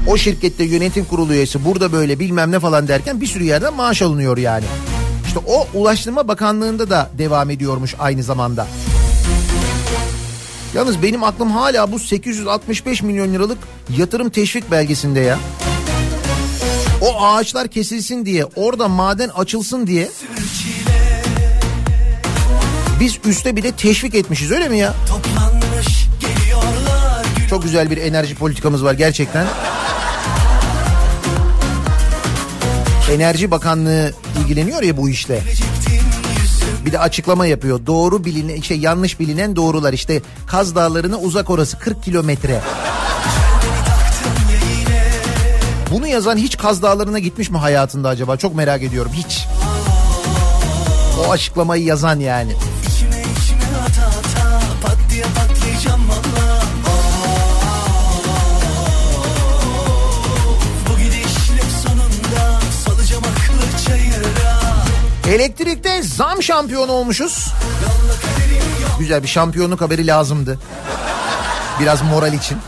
S1: O şirkette yönetim kurulu üyesi burada böyle bilmem ne falan derken bir sürü yerden maaş alınıyor yani. İşte o Ulaştırma Bakanlığı'nda da devam ediyormuş aynı zamanda. Yalnız benim aklım hala bu 865 milyon liralık yatırım teşvik belgesinde ya. O ağaçlar kesilsin diye, orada maden açılsın diye biz üste bir de teşvik etmişiz öyle mi ya? Çok güzel bir enerji politikamız var gerçekten. Enerji Bakanlığı ilgileniyor ya bu işle. Bir de açıklama yapıyor. Doğru bilinen, şey yanlış bilinen doğrular. İşte Kaz Dağları'na uzak orası 40 kilometre. Bunu yazan hiç Kaz Dağları'na gitmiş mi hayatında acaba? Çok merak ediyorum. Hiç. O açıklamayı yazan yani. Elektrikte zam şampiyonu olmuşuz. Güzel bir şampiyonluk haberi lazımdı. Biraz moral için.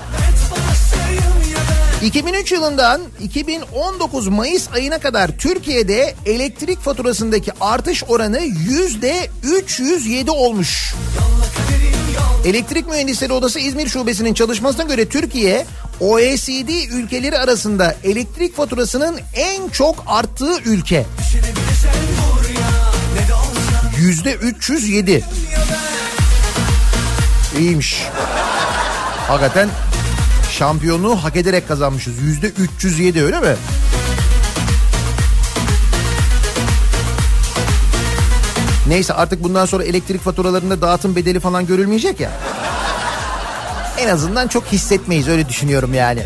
S1: 2003 yılından 2019 Mayıs ayına kadar Türkiye'de elektrik faturasındaki artış oranı yüzde 307 olmuş. Elektrik Mühendisleri Odası İzmir Şubesi'nin çalışmasına göre Türkiye OECD ülkeleri arasında elektrik faturasının en çok arttığı ülke. Yüzde 307. İyiymiş. Hakikaten şampiyonluğu hak ederek kazanmışız. Yüzde 307 öyle mi? Neyse artık bundan sonra elektrik faturalarında dağıtım bedeli falan görülmeyecek ya. En azından çok hissetmeyiz öyle düşünüyorum yani.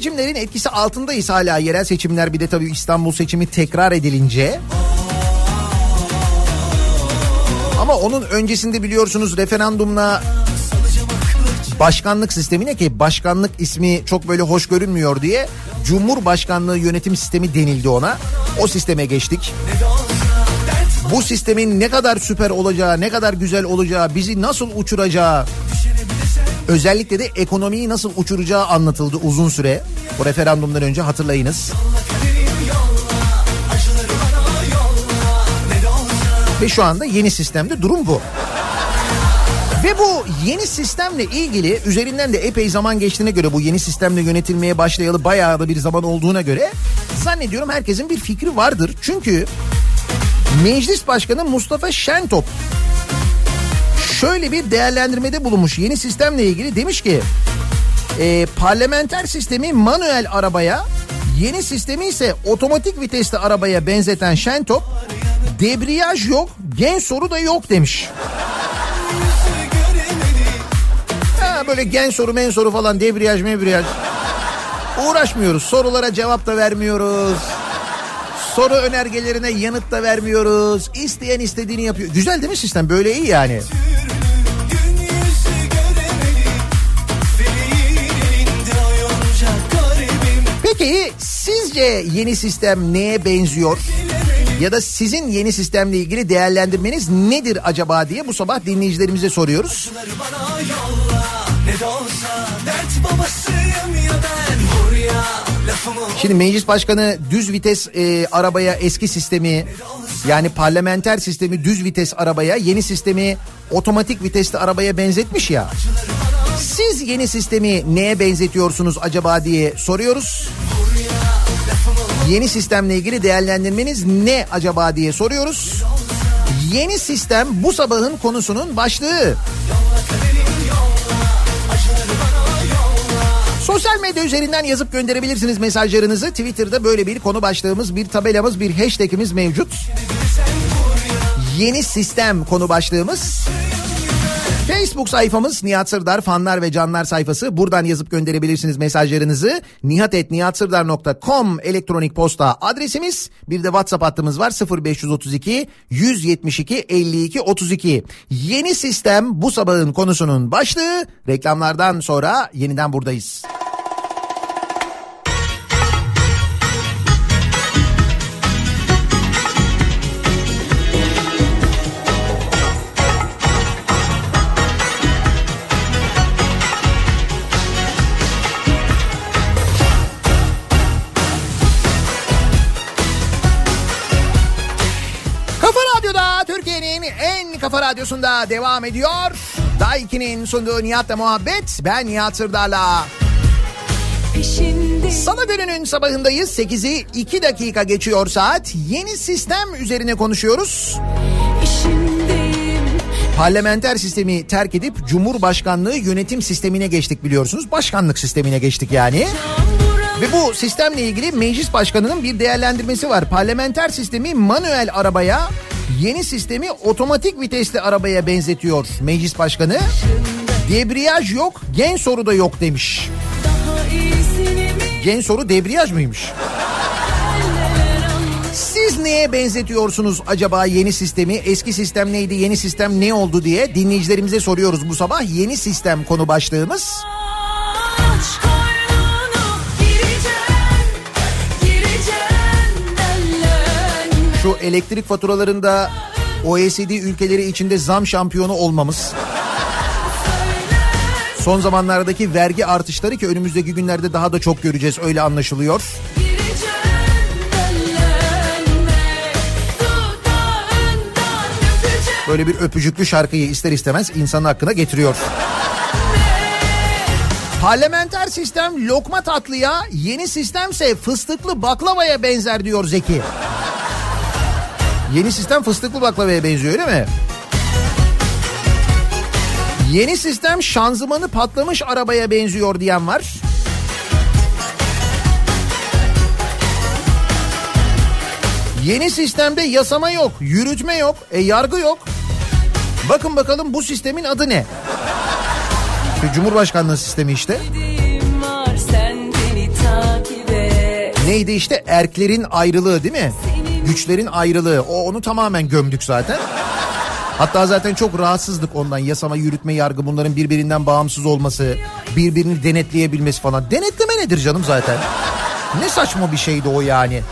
S1: Seçimlerin etkisi altındayız hala. Yerel seçimler bir de tabii İstanbul seçimi tekrar edilince. Ama onun öncesinde biliyorsunuz referandumla başkanlık sistemine ki başkanlık ismi çok böyle hoş görünmüyor diye Cumhurbaşkanlığı yönetim sistemi denildi ona. O sisteme geçtik. Bu sistemin ne kadar süper olacağı, ne kadar güzel olacağı, bizi nasıl uçuracağı, özellikle de ekonomiyi nasıl uçuracağı anlatıldı uzun süre. Bu referandumdan önce hatırlayınız. Ve şu anda yeni sistemde durum bu. Ve bu yeni sistemle ilgili üzerinden de epey zaman geçtiğine göre bu yeni sistemle yönetilmeye başlayalı bayağı da bir zaman olduğuna göre zannediyorum herkesin bir fikri vardır. Çünkü Meclis Başkanı Mustafa Şentop şöyle bir değerlendirmede bulunmuş yeni sistemle ilgili demiş ki e, parlamenter sistemi manuel arabaya yeni sistemi ise otomatik vitesli arabaya benzeten Şentop debriyaj yok gen soru da yok demiş. Ha, böyle gen soru men soru falan debriyaj mebriyaj uğraşmıyoruz sorulara cevap da vermiyoruz. Soru önergelerine yanıt da vermiyoruz. İsteyen istediğini yapıyor. Güzel değil mi sistem? Böyle iyi yani. Peki sizce yeni sistem neye benziyor? Ya da sizin yeni sistemle ilgili değerlendirmeniz nedir acaba diye bu sabah dinleyicilerimize soruyoruz.
S3: Ne de olsa dert babasıyım ya ben lafımı
S1: Şimdi meclis başkanı düz vites e, arabaya eski sistemi yani parlamenter sistemi düz vites arabaya yeni sistemi otomatik vitesli arabaya benzetmiş ya. Siz yeni sistemi neye benzetiyorsunuz acaba diye soruyoruz. Yeni sistemle ilgili değerlendirmeniz ne acaba diye soruyoruz. Yeni sistem bu sabahın konusunun başlığı. Sosyal medya üzerinden yazıp gönderebilirsiniz mesajlarınızı. Twitter'da böyle bir konu başlığımız, bir tabelamız, bir hashtagimiz mevcut. Yeni sistem konu başlığımız. Facebook sayfamız Nihat Sırdar fanlar ve canlar sayfası. Buradan yazıp gönderebilirsiniz mesajlarınızı. nihatetnihatsırdar.com elektronik posta adresimiz. Bir de WhatsApp hattımız var 0532 172 52 32. Yeni sistem bu sabahın konusunun başlığı. Reklamlardan sonra yeniden buradayız. Kafa radyosunda devam ediyor. Daiki'nin sunduğu Nihat'la muhabbet. Ben Nihat Sırdar'la. Salı gününün sabahındayız. 8'i 2 dakika geçiyor saat. Yeni sistem üzerine konuşuyoruz.
S8: işindeyim
S1: Parlamenter sistemi terk edip Cumhurbaşkanlığı yönetim sistemine geçtik biliyorsunuz. Başkanlık sistemine geçtik yani. Ve bu sistemle ilgili meclis başkanının bir değerlendirmesi var. Parlamenter sistemi manuel arabaya, yeni sistemi otomatik vitesli arabaya benzetiyor meclis başkanı. Debriyaj yok, gen soru da yok demiş. Gen soru debriyaj mıymış? Siz neye benzetiyorsunuz acaba yeni sistemi? Eski sistem neydi, yeni sistem ne oldu diye dinleyicilerimize soruyoruz bu sabah. Yeni sistem konu başlığımız.
S8: aç
S1: Şu elektrik faturalarında OECD ülkeleri içinde zam şampiyonu olmamız. Son zamanlardaki vergi artışları ki önümüzdeki günlerde daha da çok göreceğiz öyle anlaşılıyor. Böyle bir öpücüklü şarkıyı ister istemez insanın hakkına getiriyor. Parlamenter sistem lokma tatlıya, yeni sistemse fıstıklı baklavaya benzer diyor Zeki. Yeni sistem fıstıklı baklavaya benziyor öyle mi? Yeni sistem şanzımanı patlamış arabaya benziyor diyen var. Yeni sistemde yasama yok, yürütme yok, e yargı yok. Bakın bakalım bu sistemin adı ne? Şu Cumhurbaşkanlığı sistemi işte. Neydi işte erklerin ayrılığı değil mi? Güçlerin ayrılığı. O onu tamamen gömdük zaten. Hatta zaten çok rahatsızlık ondan. Yasama, yürütme, yargı bunların birbirinden bağımsız olması, birbirini denetleyebilmesi falan. Denetleme nedir canım zaten? Ne saçma bir şeydi o yani.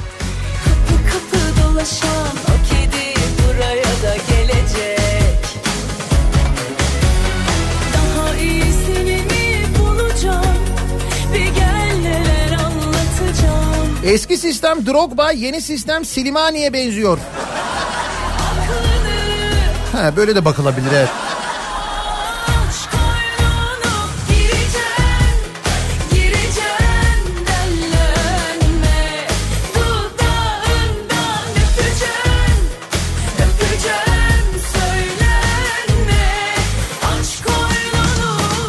S1: Eski sistem Drogba, yeni sistem Silimani'ye benziyor. Ha, böyle de bakılabilir evet.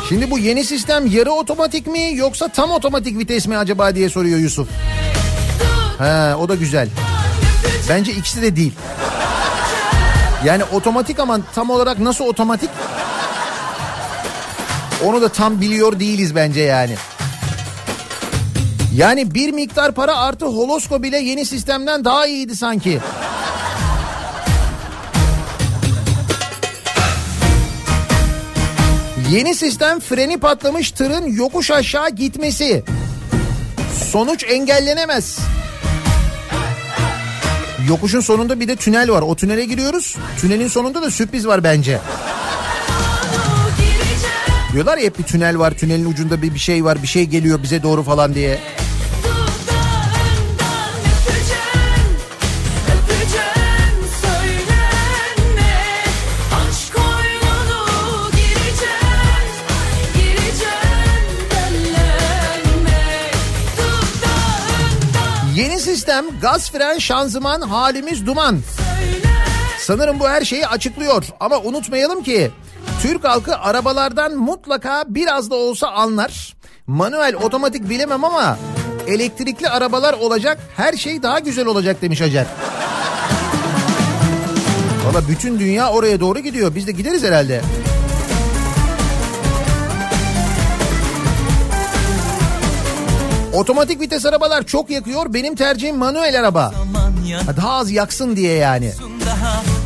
S1: Şimdi bu yeni sistem yarı otomatik mi yoksa tam otomatik vites mi acaba diye soruyor Yusuf. Ha, o da güzel. Bence ikisi de değil. Yani otomatik ama tam olarak nasıl otomatik? Onu da tam biliyor değiliz bence yani. Yani bir miktar para artı holosko bile yeni sistemden daha iyiydi sanki. Yeni sistem freni patlamış tırın yokuş aşağı gitmesi. Sonuç engellenemez. Yokuşun sonunda bir de tünel var. O tünele giriyoruz. Tünelin sonunda da sürpriz var bence. Diyorlar ya hep bir tünel var. Tünelin ucunda bir, bir şey var. Bir şey geliyor bize doğru falan diye. Sistem gaz fren şanzıman halimiz duman. Sanırım bu her şeyi açıklıyor. Ama unutmayalım ki Türk halkı arabalardan mutlaka biraz da olsa anlar. Manuel otomatik bilemem ama elektrikli arabalar olacak her şey daha güzel olacak demiş Hacer. Valla bütün dünya oraya doğru gidiyor. Biz de gideriz herhalde. Otomatik vites arabalar çok yakıyor. Benim tercihim manuel araba. Ha, Daha az yaksın diye yani.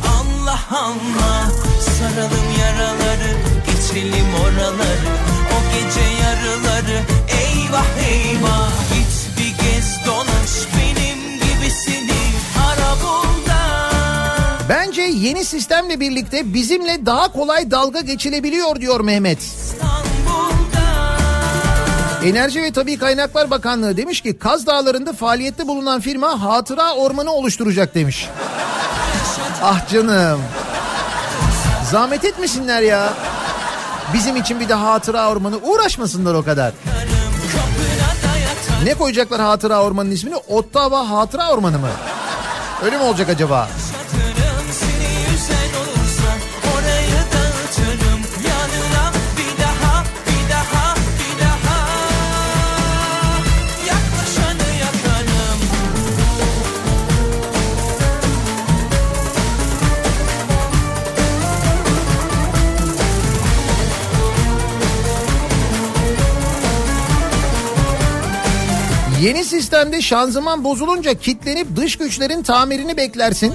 S4: Allah Allah Saralım yaraları geçelim oraları O gece yarıları eyvah eyvah Git bir gez dolaş benim gibisini
S1: Bence yeni sistemle birlikte bizimle daha kolay dalga geçilebiliyor diyor Mehmet.
S4: İstanbul'da
S1: Enerji ve Tabii Kaynaklar Bakanlığı demiş ki Kaz Dağları'nda faaliyette bulunan firma hatıra ormanı oluşturacak demiş. Ah canım. Zahmet etmesinler ya. Bizim için bir de hatıra ormanı uğraşmasınlar o kadar. Ne koyacaklar hatıra ormanının ismini? Ottawa Hatıra Ormanı mı? Öyle mi olacak acaba? Yeni sistemde şanzıman bozulunca kitlenip dış güçlerin tamirini beklersin.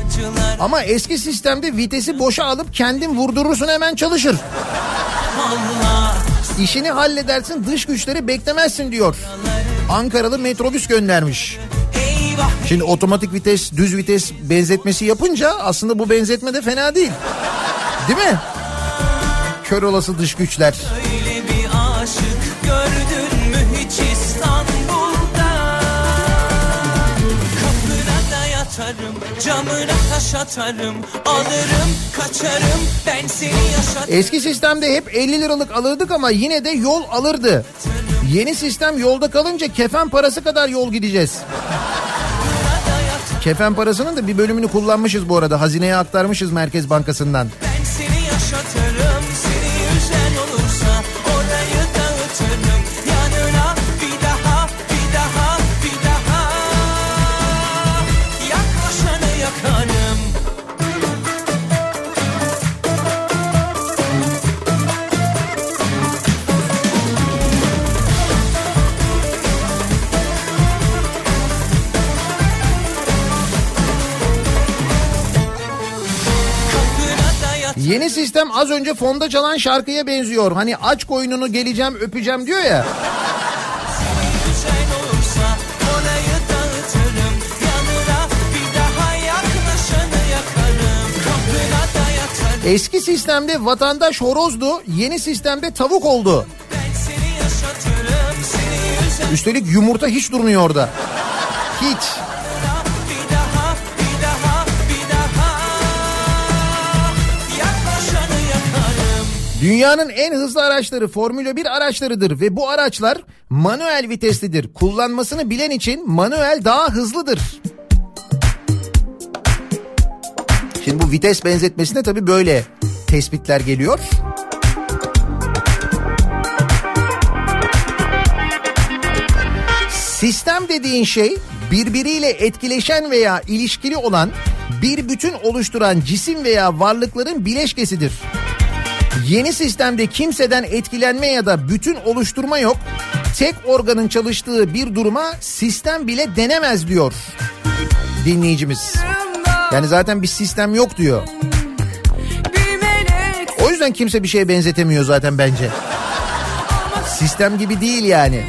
S1: Ama eski sistemde vitesi boşa alıp kendin vurdurursun hemen çalışır. İşini halledersin dış güçleri beklemezsin diyor. Ankaralı metrobüs göndermiş. Şimdi otomatik vites, düz vites benzetmesi yapınca aslında bu benzetme de fena değil. Değil mi? Kör olası dış güçler.
S4: Öyle bir aşık gördün Yatarım camına taş atarım Alırım kaçarım ben seni yaşatırım
S1: Eski sistemde hep 50 liralık alırdık ama yine de yol alırdı. Yeni sistem yolda kalınca kefen parası kadar yol gideceğiz. Kefen parasının da bir bölümünü kullanmışız bu arada. Hazineye aktarmışız Merkez Bankası'ndan.
S4: Ben
S1: Yeni sistem az önce fonda çalan şarkıya benziyor. Hani aç koynunu geleceğim öpeceğim diyor ya. Eski sistemde vatandaş horozdu, yeni sistemde tavuk oldu. Üstelik yumurta hiç durmuyor orada. Hiç. Dünyanın en hızlı araçları Formula 1 araçlarıdır ve bu araçlar manuel viteslidir. Kullanmasını bilen için manuel daha hızlıdır. Şimdi bu vites benzetmesine tabii böyle tespitler geliyor. Sistem dediğin şey birbiriyle etkileşen veya ilişkili olan bir bütün oluşturan cisim veya varlıkların bileşkesidir. Yeni sistemde kimseden etkilenme ya da bütün oluşturma yok. Tek organın çalıştığı bir duruma sistem bile denemez diyor dinleyicimiz. Yani zaten bir sistem yok diyor. O yüzden kimse bir şeye benzetemiyor zaten bence. Sistem gibi değil yani.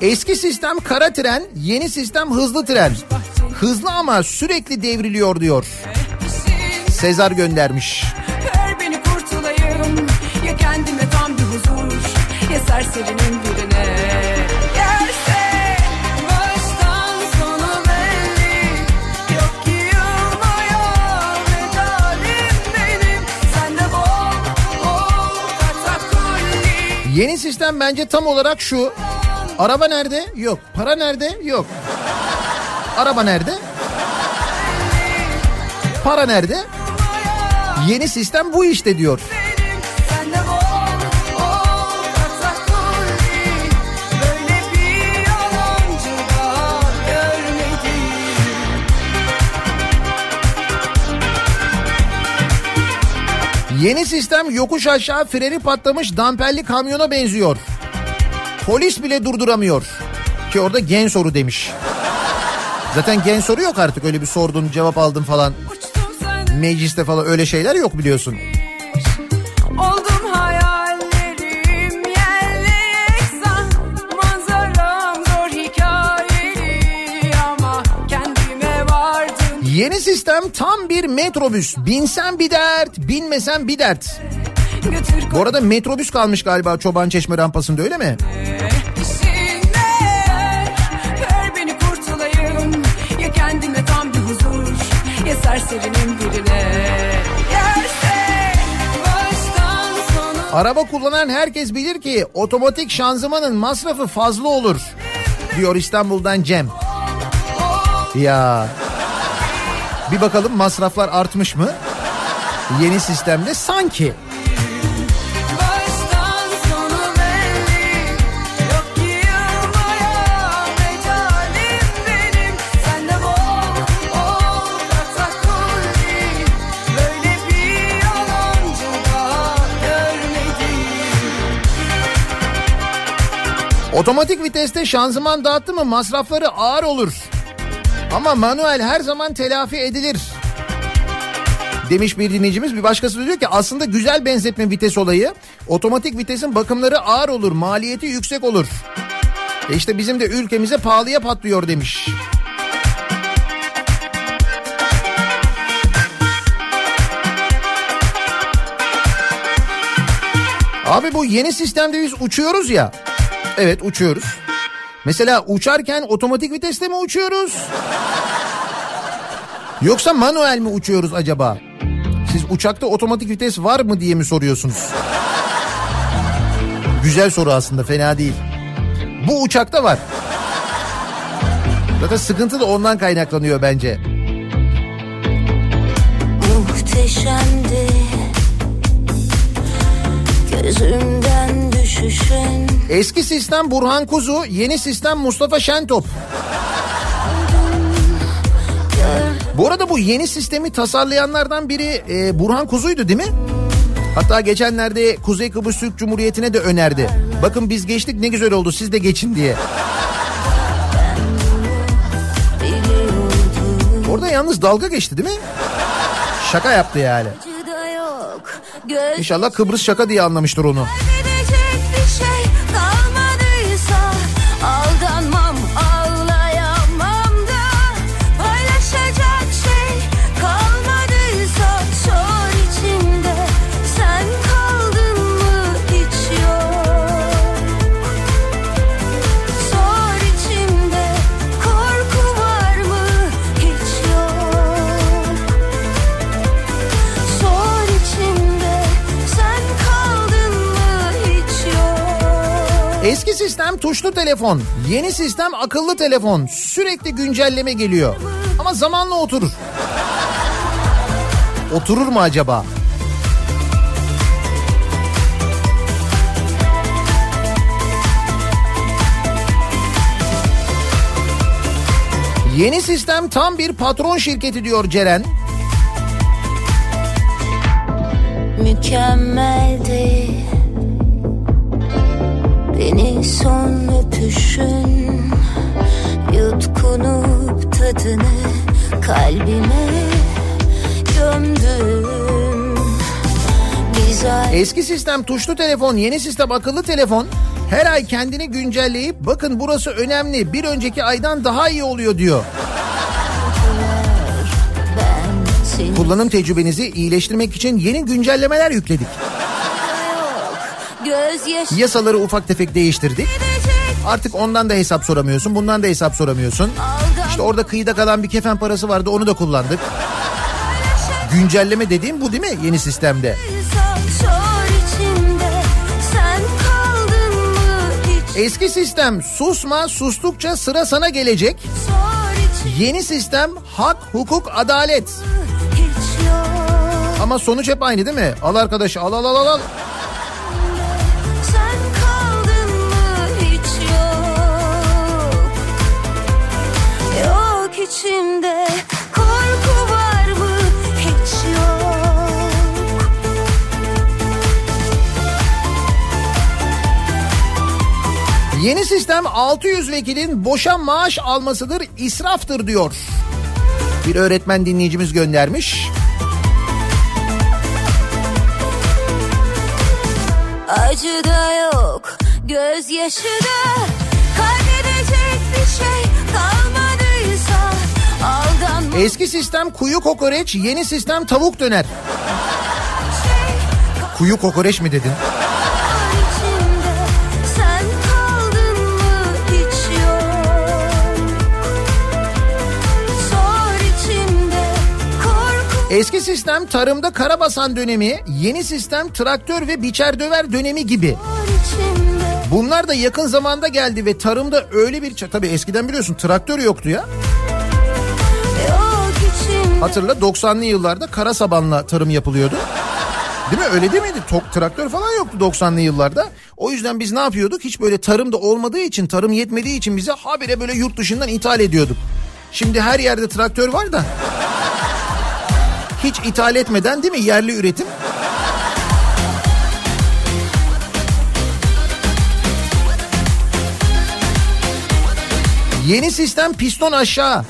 S1: Eski sistem kara tren, yeni sistem hızlı tren. Hızlı ama sürekli devriliyor diyor. Sezar göndermiş.
S8: Ver beni kurtulayım Ya kendime tam bir huzur Ya serserinin birine
S1: Yeni sistem bence tam olarak şu. Araba nerede? Yok. Para nerede? Yok. Araba nerede? Para nerede? Yeni sistem bu işte diyor. Yeni sistem yokuş aşağı freni patlamış damperli kamyona benziyor. Polis bile durduramıyor. Ki orada gen soru demiş. Zaten gen soru yok artık öyle bir sordun cevap aldın falan. Mecliste falan öyle şeyler yok biliyorsun. Yeni sistem tam bir metrobüs. Binsen bir dert, binmesen bir dert. Bu arada metrobüs kalmış galiba Çoban Çeşme rampasında öyle mi?
S8: işine Ya serserinin birine
S1: Araba kullanan herkes bilir ki otomatik şanzımanın masrafı fazla olur. Diyor İstanbul'dan Cem. Ya bir bakalım masraflar artmış mı? Yeni sistemde sanki. Otomatik viteste şanzıman dağıttı mı masrafları ağır olur. Ama manuel her zaman telafi edilir. Demiş bir dinleyicimiz bir başkası diyor ki aslında güzel benzetme vites olayı. Otomatik vitesin bakımları ağır olur maliyeti yüksek olur. E işte bizim de ülkemize pahalıya patlıyor demiş. Abi bu yeni sistemde biz uçuyoruz ya. Evet uçuyoruz. Mesela uçarken otomatik viteste mi uçuyoruz? Yoksa manuel mi uçuyoruz acaba? Siz uçakta otomatik vites var mı diye mi soruyorsunuz? Güzel soru aslında fena değil. Bu uçakta var. Zaten sıkıntı da ondan kaynaklanıyor bence.
S5: muhteşemdi Gözümden düşüşün
S1: Eski sistem Burhan Kuzu, yeni sistem Mustafa Şentop. Bu arada bu yeni sistemi tasarlayanlardan biri e, Burhan Kuzu'ydu değil mi? Hatta geçenlerde Kuzey Kıbrıs Türk Cumhuriyeti'ne de önerdi. Bakın biz geçtik ne güzel oldu siz de geçin diye. Orada yalnız dalga geçti değil mi? Şaka yaptı yani. İnşallah Kıbrıs şaka diye anlamıştır onu. Eski sistem tuşlu telefon, yeni sistem akıllı telefon. Sürekli güncelleme geliyor. Ama zamanla oturur. Oturur mu acaba? Yeni sistem tam bir patron şirketi diyor Ceren.
S5: Mükemmeldi Beni son öpüşün Yutkunup tadını kalbime gömdüm ay-
S1: Eski sistem tuşlu telefon, yeni sistem akıllı telefon. Her ay kendini güncelleyip bakın burası önemli bir önceki aydan daha iyi oluyor diyor. Kullanım tecrübenizi iyileştirmek için yeni güncellemeler yükledik. Yasaları ufak tefek değiştirdik. Artık ondan da hesap soramıyorsun, bundan da hesap soramıyorsun. İşte orada kıyıda kalan bir kefen parası vardı onu da kullandık. Güncelleme dediğim bu değil mi yeni sistemde? Eski sistem susma sustukça sıra sana gelecek. Yeni sistem hak, hukuk, adalet. Ama sonuç hep aynı değil mi? Al arkadaşı al al al al,
S5: içimde. Korku var mı? Hiç yok.
S1: Yeni sistem 600 vekilin boşa maaş almasıdır, israftır diyor. Bir öğretmen dinleyicimiz göndermiş.
S5: Acı da yok gözyaşı da. Kaybedecek bir şey Aldanma
S1: Eski sistem kuyu kokoreç, yeni sistem tavuk döner. Kuyu kokoreç mi dedin? Eski sistem tarımda karabasan dönemi, yeni sistem traktör ve biçer döver dönemi gibi. Bunlar da yakın zamanda geldi ve tarımda öyle bir... Tabii eskiden biliyorsun traktör yoktu ya. Hatırla 90'lı yıllarda kara sabanla tarım yapılıyordu. Değil mi? Öyle değil miydi? Tok, traktör falan yoktu 90'lı yıllarda. O yüzden biz ne yapıyorduk? Hiç böyle tarım da olmadığı için, tarım yetmediği için bize habire böyle yurt dışından ithal ediyorduk. Şimdi her yerde traktör var da. Hiç ithal etmeden değil mi? Yerli üretim. Yeni sistem piston aşağı.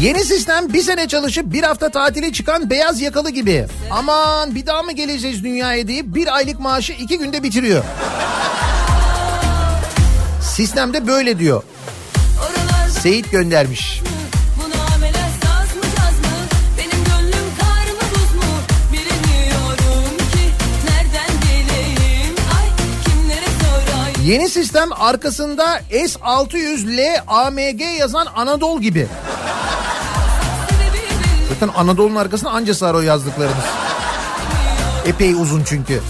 S1: Yeni sistem bir sene çalışıp bir hafta tatile çıkan beyaz yakalı gibi. Aman bir daha mı geleceğiz dünyaya deyip bir aylık maaşı iki günde bitiriyor. Sistemde böyle diyor. Seyit göndermiş. Yeni sistem arkasında S600L AMG yazan Anadolu gibi. Zaten Anadolu'nun arkasında anca sar o yazdıklarınız. Epey uzun çünkü.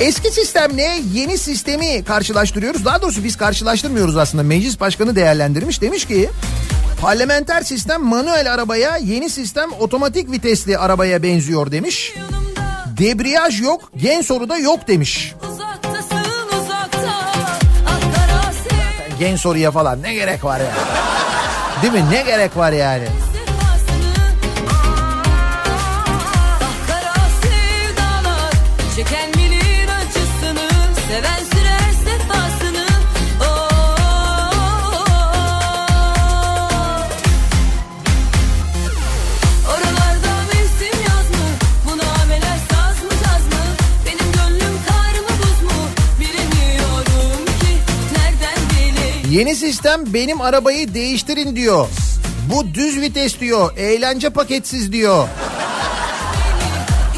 S1: Eski sistemle yeni sistemi karşılaştırıyoruz. Daha doğrusu biz karşılaştırmıyoruz aslında. Meclis başkanı değerlendirmiş. Demiş ki parlamenter sistem manuel arabaya yeni sistem otomatik vitesli arabaya benziyor demiş. Debriyaj yok gen soruda yok demiş.
S8: Uzaktasın
S1: Gen soruya falan ne gerek var ya? Değil mi? Ne gerek var yani? Yeni sistem benim arabayı değiştirin diyor. Bu düz vites diyor. Eğlence paketsiz diyor.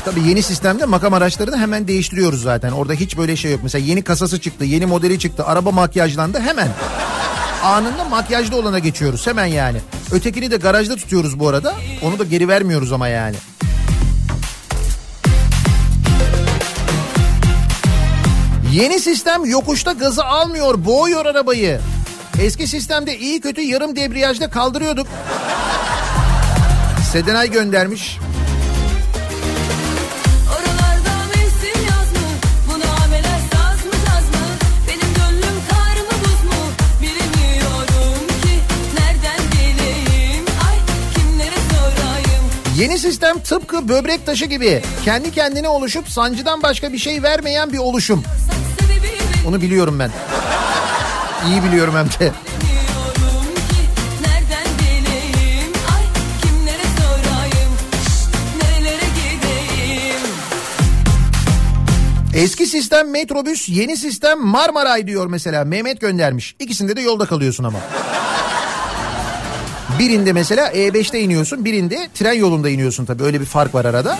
S1: Tabii yeni sistemde makam araçlarını hemen değiştiriyoruz zaten. Orada hiç böyle şey yok. Mesela yeni kasası çıktı, yeni modeli çıktı, araba makyajlandı hemen. Anında makyajlı olana geçiyoruz hemen yani. Ötekini de garajda tutuyoruz bu arada. Onu da geri vermiyoruz ama yani. Yeni sistem yokuşta gazı almıyor, boğuyor arabayı. Eski sistemde iyi kötü yarım debriyajda kaldırıyorduk. Sedenay göndermiş. Yeni sistem tıpkı böbrek taşı gibi. Kendi kendine oluşup sancıdan başka bir şey vermeyen bir oluşum. Onu biliyorum ben. İyi biliyorum hem de. Eski sistem metrobüs, yeni sistem Marmaray diyor mesela. Mehmet göndermiş. İkisinde de yolda kalıyorsun ama. Birinde mesela E5'te iniyorsun, birinde tren yolunda iniyorsun tabii. Öyle bir fark var arada.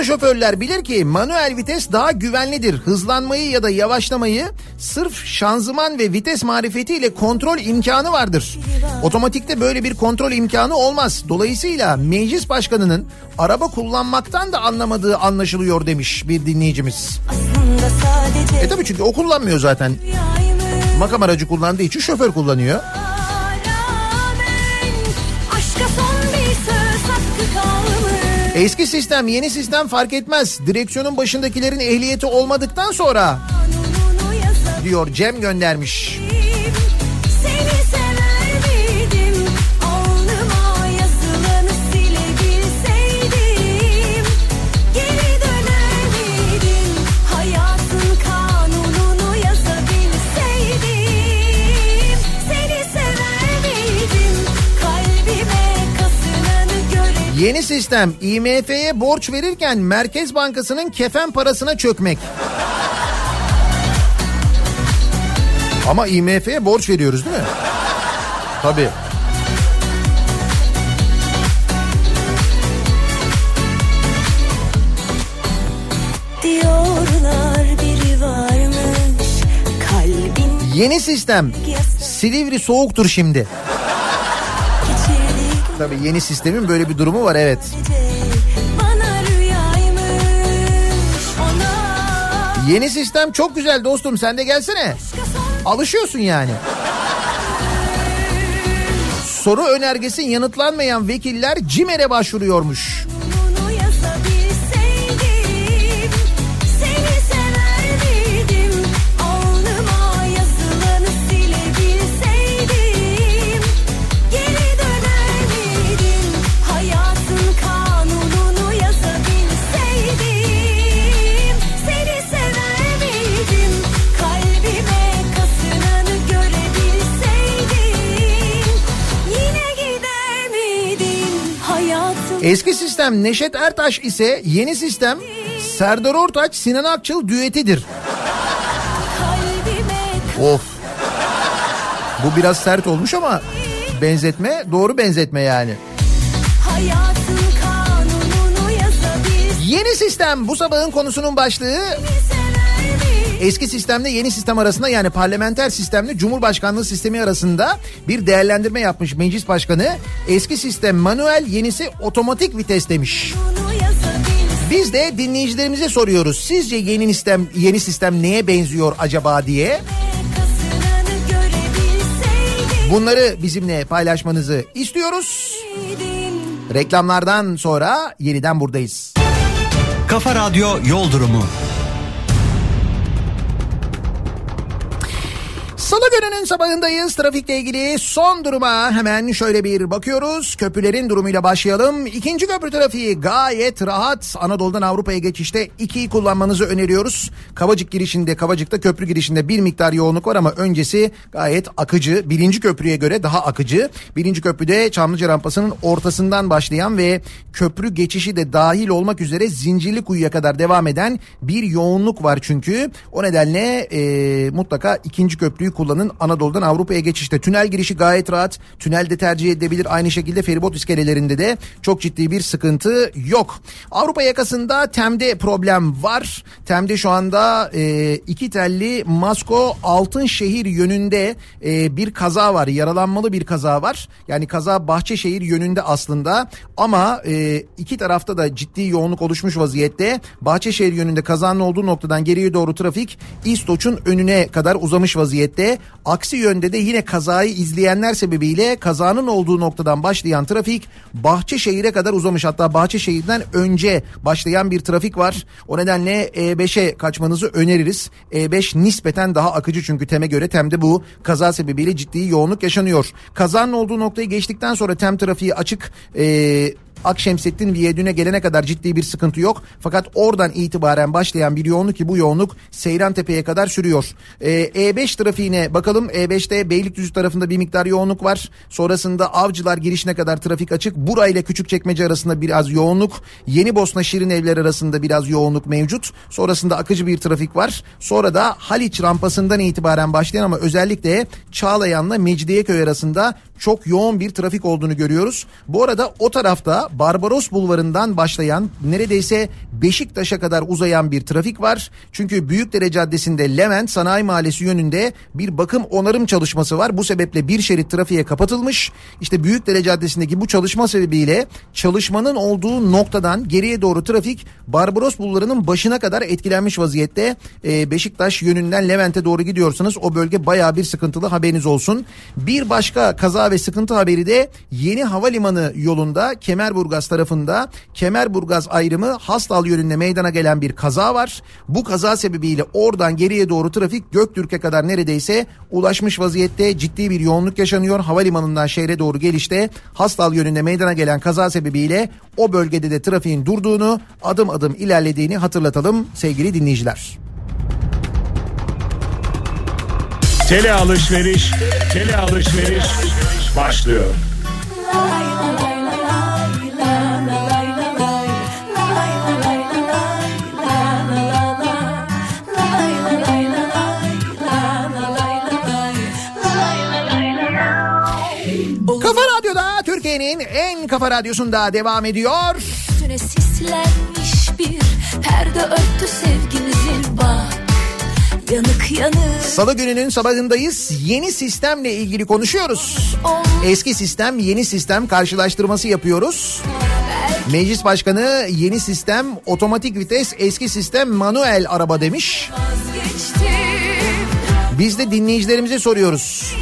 S1: Usta şoförler bilir ki manuel vites daha güvenlidir. Hızlanmayı ya da yavaşlamayı sırf şanzıman ve vites marifetiyle kontrol imkanı vardır. Otomatikte böyle bir kontrol imkanı olmaz. Dolayısıyla meclis başkanının araba kullanmaktan da anlamadığı anlaşılıyor demiş bir dinleyicimiz. E tabii çünkü o kullanmıyor zaten. Makam aracı kullandığı için şoför kullanıyor. Eski sistem yeni sistem fark etmez. Direksiyonun başındakilerin ehliyeti olmadıktan sonra diyor Cem göndermiş.
S5: Seni
S1: Yeni sistem IMF'ye borç verirken Merkez Bankası'nın kefen parasına çökmek. Ama IMF'ye borç veriyoruz değil mi? Tabii. Yeni sistem Silivri soğuktur şimdi. Tabii yeni sistemin böyle bir durumu var evet. Yeni sistem çok güzel dostum sen de gelsene. Alışıyorsun yani. Soru önergesi yanıtlanmayan vekiller CİMER'e başvuruyormuş. Eski sistem Neşet Ertaş ise yeni sistem Serdar Ortaç Sinan Akçıl düetidir. Of. Bu biraz sert olmuş ama benzetme doğru benzetme yani. Yeni sistem bu sabahın konusunun başlığı
S5: mi?
S1: Eski sistemle yeni sistem arasında yani parlamenter sistemle cumhurbaşkanlığı sistemi arasında bir değerlendirme yapmış meclis başkanı. Eski sistem manuel yenisi otomatik vites demiş. Biz de dinleyicilerimize soruyoruz. Sizce yeni sistem yeni sistem neye benziyor acaba diye? Bunları bizimle paylaşmanızı istiyoruz. Reklamlardan sonra yeniden buradayız.
S6: Kafa Radyo Yol Durumu.
S1: Salı gününün sabahındayız. Trafikle ilgili son duruma hemen şöyle bir bakıyoruz. Köprülerin durumuyla başlayalım. İkinci köprü trafiği gayet rahat. Anadolu'dan Avrupa'ya geçişte ikiyi kullanmanızı öneriyoruz. Kavacık girişinde, Kavacık'ta köprü girişinde bir miktar yoğunluk var ama öncesi gayet akıcı. Birinci köprüye göre daha akıcı. Birinci köprüde Çamlıca rampasının ortasından başlayan ve köprü geçişi de dahil olmak üzere Zincirlikuyu'ya kadar devam eden bir yoğunluk var çünkü. O nedenle e, mutlaka ikinci köprüyü kullanın. Anadolu'dan Avrupa'ya geçişte tünel girişi gayet rahat. Tünelde tercih edilebilir. Aynı şekilde feribot iskelelerinde de çok ciddi bir sıkıntı yok. Avrupa yakasında Tem'de problem var. Tem'de şu anda e, iki telli Masko Altınşehir yönünde e, bir kaza var. Yaralanmalı bir kaza var. Yani kaza Bahçeşehir yönünde aslında ama e, iki tarafta da ciddi yoğunluk oluşmuş vaziyette. Bahçeşehir yönünde kazanın olduğu noktadan geriye doğru trafik İstoç'un önüne kadar uzamış vaziyette. Aksi yönde de yine kazayı izleyenler sebebiyle kazanın olduğu noktadan başlayan trafik Bahçeşehir'e kadar uzamış. Hatta Bahçeşehir'den önce başlayan bir trafik var. O nedenle E5'e kaçmanızı öneririz. E5 nispeten daha akıcı çünkü TEM'e göre TEM'de bu kaza sebebiyle ciddi yoğunluk yaşanıyor. Kazanın olduğu noktayı geçtikten sonra TEM trafiği açık. Ee, Akşemsettin Viyadüğü'ne gelene kadar ciddi bir sıkıntı yok. Fakat oradan itibaren başlayan bir yoğunluk ki bu yoğunluk Seyran Tepe'ye kadar sürüyor. Ee, E5 trafiğine bakalım. E5'te Beylikdüzü tarafında bir miktar yoğunluk var. Sonrasında Avcılar girişine kadar trafik açık. Bura ile Küçükçekmece arasında biraz yoğunluk. Yeni Bosna Şirin Evler arasında biraz yoğunluk mevcut. Sonrasında akıcı bir trafik var. Sonra da Haliç rampasından itibaren başlayan ama özellikle Çağlayan'la Mecidiyeköy arasında çok yoğun bir trafik olduğunu görüyoruz. Bu arada o tarafta Barbaros Bulvarı'ndan başlayan neredeyse Beşiktaş'a kadar uzayan bir trafik var. Çünkü Büyükdere Caddesi'nde Levent Sanayi Mahallesi yönünde bir bakım onarım çalışması var. Bu sebeple bir şerit trafiğe kapatılmış. İşte Büyükdere Caddesi'ndeki bu çalışma sebebiyle çalışmanın olduğu noktadan geriye doğru trafik Barbaros Bulvarı'nın başına kadar etkilenmiş vaziyette. Ee, Beşiktaş yönünden Levent'e doğru gidiyorsanız o bölge baya bir sıkıntılı haberiniz olsun. Bir başka kaza ve sıkıntı haberi de yeni havalimanı yolunda Kemerburgaz tarafında Kemerburgaz ayrımı Hastal yönünde meydana gelen bir kaza var. Bu kaza sebebiyle oradan geriye doğru trafik Göktürk'e kadar neredeyse ulaşmış vaziyette ciddi bir yoğunluk yaşanıyor. Havalimanından şehre doğru gelişte Hastal yönünde meydana gelen kaza sebebiyle o bölgede de trafiğin durduğunu adım adım ilerlediğini hatırlatalım sevgili dinleyiciler.
S9: Tele alışveriş, tele alışveriş başlıyor.
S1: Kafa Radyo'da Türkiye'nin en kafa radyosunda devam ediyor.
S5: Üstüne sislenmiş bir perde örtü sevgimizin bak Yanık yanık
S1: Salı gününün sabahındayız. Yeni sistemle ilgili konuşuyoruz. Eski sistem, yeni sistem karşılaştırması yapıyoruz. Meclis Başkanı yeni sistem otomatik vites, eski sistem manuel araba demiş. Biz de dinleyicilerimize soruyoruz.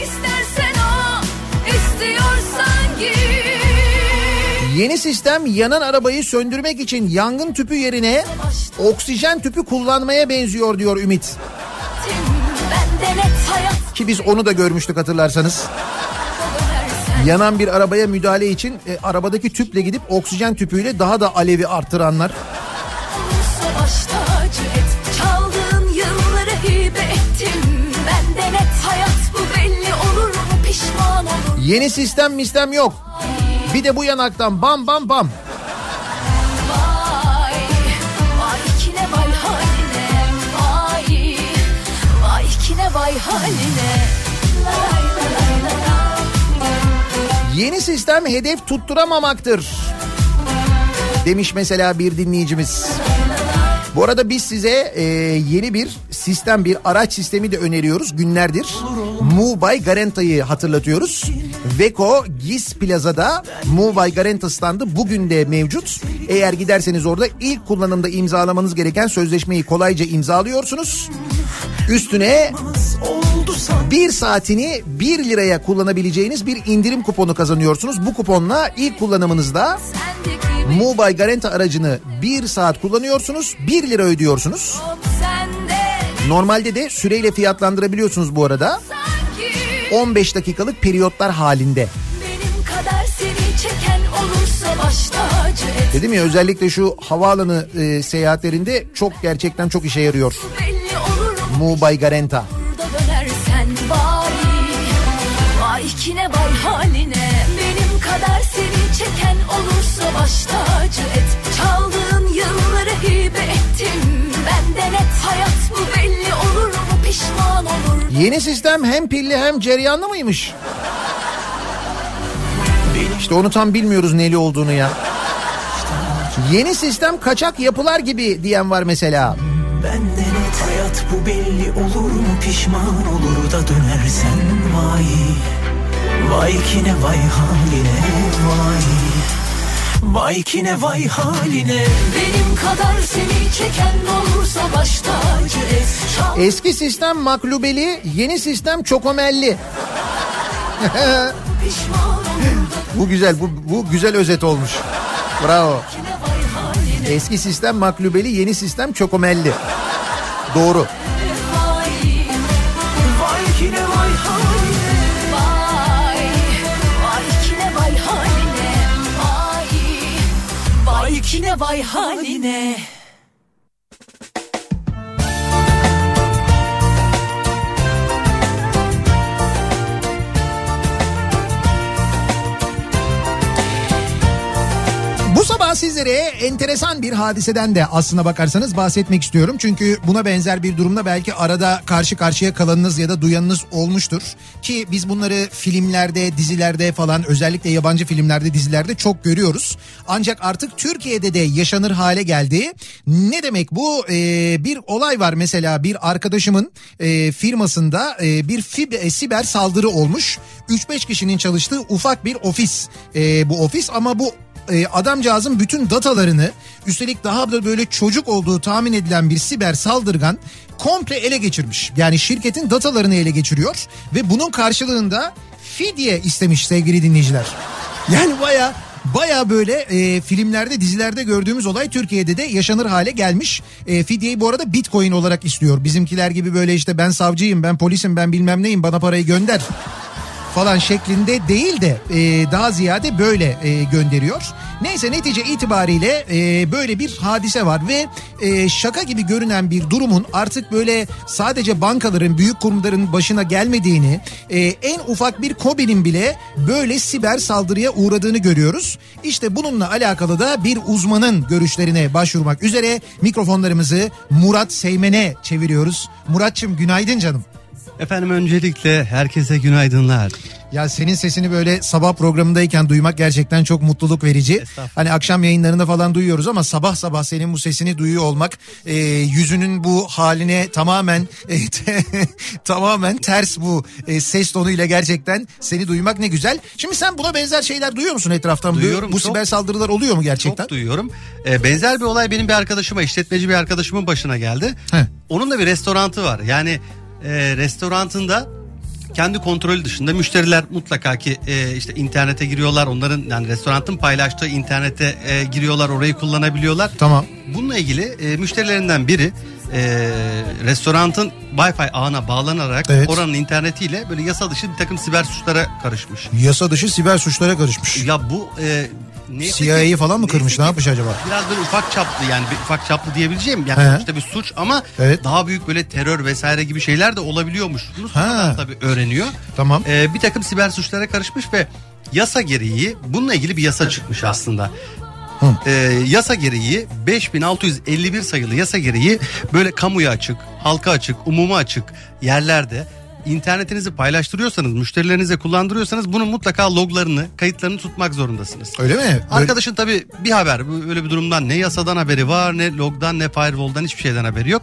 S1: Yeni sistem yanan arabayı söndürmek için yangın tüpü yerine oksijen tüpü kullanmaya benziyor diyor Ümit. Ki biz onu da görmüştük hatırlarsanız. Yanan bir arabaya müdahale için e, arabadaki tüple gidip oksijen tüpüyle daha da alevi
S5: olur.
S1: Yeni sistem mistem yok. Bir de bu yanaktan bam bam bam.
S5: Vay haline.
S1: Yeni sistem hedef tutturamamaktır. Demiş mesela bir dinleyicimiz. Bu arada biz size e, yeni bir sistem, bir araç sistemi de öneriyoruz günlerdir. By Garanta'yı hatırlatıyoruz. Veko Giz Plaza'da by Garanta standı bugün de mevcut. Eğer giderseniz orada ilk kullanımda imzalamanız gereken sözleşmeyi kolayca imzalıyorsunuz. Üstüne bir saatini 1 liraya kullanabileceğiniz bir indirim kuponu kazanıyorsunuz. Bu kuponla ilk kullanımınızda by Garanta aracını 1 saat kullanıyorsunuz 1 lira ödüyorsunuz. Normalde de süreyle fiyatlandırabiliyorsunuz bu arada.
S5: sanki
S1: 15 dakikalık periyotlar halinde. Dedim ya özellikle şu havaalanı e, seyahatlerinde çok gerçekten çok işe yarıyor.
S5: Mu
S1: by Garanta.
S5: burada dönersen bari. Vay kine vay haline. Benim kadar seni çeken olursa baş tacı et. Çaldığın yılları hibe ettim. Benden et hayat bu belli olur.
S1: Yeni sistem hem pilli hem cereyanlı mıymış? İşte onu tam bilmiyoruz neli olduğunu ya. Yeni sistem kaçak yapılar gibi diyen var mesela.
S10: Benden et hayat bu belli olur mu pişman olur da dönersen vay Vay kine vay haline vay Vay kine vay haline
S5: Benim kadar seni çeken olursa baş tacı. Çal
S1: Eski sistem maklubeli, yeni sistem çokomelli. Bu güzel, bu, bu güzel özet olmuş. Bravo. Eski sistem maklubeli, yeni sistem çokomelli. Doğru.
S10: Kine vay haline.
S1: Sabah sizlere enteresan bir hadiseden de aslına bakarsanız bahsetmek istiyorum. Çünkü buna benzer bir durumda belki arada karşı karşıya kalanınız ya da duyanınız olmuştur. Ki biz bunları filmlerde, dizilerde falan özellikle yabancı filmlerde, dizilerde çok görüyoruz. Ancak artık Türkiye'de de yaşanır hale geldi. Ne demek bu? Ee, bir olay var mesela bir arkadaşımın e, firmasında e, bir fib- e, siber saldırı olmuş. 3-5 kişinin çalıştığı ufak bir ofis e, bu ofis ama bu e, adamcağızın bütün datalarını üstelik daha da böyle çocuk olduğu tahmin edilen bir siber saldırgan komple ele geçirmiş. Yani şirketin datalarını ele geçiriyor ve bunun karşılığında fidye istemiş sevgili dinleyiciler. Yani baya Baya böyle e, filmlerde dizilerde gördüğümüz olay Türkiye'de de yaşanır hale gelmiş. E, fidyeyi bu arada bitcoin olarak istiyor. Bizimkiler gibi böyle işte ben savcıyım ben polisim ben bilmem neyim bana parayı gönder falan şeklinde değil de e, daha ziyade böyle e, gönderiyor. Neyse netice itibariyle e, böyle bir hadise var ve e, şaka gibi görünen bir durumun artık böyle sadece bankaların büyük kurumların başına gelmediğini e, en ufak bir KOBİ'nin bile böyle siber saldırıya uğradığını görüyoruz. İşte bununla alakalı da bir uzmanın görüşlerine başvurmak üzere mikrofonlarımızı Murat Seymen'e çeviriyoruz. Muratçım günaydın canım.
S6: Efendim öncelikle herkese günaydınlar.
S1: Ya senin sesini böyle sabah programındayken duymak gerçekten çok mutluluk verici. Hani akşam yayınlarında falan duyuyoruz ama sabah sabah senin bu sesini duyuyor olmak e, yüzünün bu haline tamamen e, te- tamamen ters bu e, ses tonuyla gerçekten seni duymak ne güzel. Şimdi sen buna benzer şeyler duyuyor musun etraftan? Bu-
S6: Duyuyorum,
S1: Bu
S6: çok.
S1: siber saldırılar oluyor mu gerçekten?
S6: Çok duyuyorum. Ee, benzer bir olay benim bir arkadaşıma, işletmeci bir arkadaşımın başına geldi.
S1: Heh.
S6: Onun da bir restorantı var. Yani e, restorantında kendi kontrolü dışında müşteriler mutlaka ki e, işte internete giriyorlar. Onların yani restoranın paylaştığı internete e, giriyorlar, orayı kullanabiliyorlar.
S1: Tamam.
S6: Bununla ilgili e, müşterilerinden biri e, restoranın Wi-Fi ağına bağlanarak
S1: Evet.
S6: oranın internetiyle böyle yasa dışı bir takım siber suçlara karışmış.
S1: Yasa dışı siber suçlara karışmış.
S6: Ya bu e, ki-
S1: CIA'yı falan mı kırmış ne yapmış acaba?
S6: Biraz böyle ufak çaplı yani bir ufak çaplı diyebileceğim yani
S1: He.
S6: sonuçta bir suç ama
S1: Evet.
S6: daha büyük böyle terör vesaire gibi şeyler de olabiliyormuş. Bunu sonradan tabii öğreniyor.
S1: Tamam.
S6: Ee, bir takım siber suçlara karışmış ve yasa gereği bununla ilgili bir yasa çıkmış aslında. e, yasa gereği 5651 sayılı yasa gereği böyle kamuya açık, halka açık, umuma açık yerlerde internetinizi paylaştırıyorsanız, müşterilerinize kullandırıyorsanız bunun mutlaka loglarını, kayıtlarını tutmak zorundasınız.
S1: Öyle mi? Böyle-
S6: Arkadaşın tabii bir haber, bu- öyle bir durumdan ne yasadan haberi var, ne logdan, ne firewall'dan hiçbir şeyden haberi yok.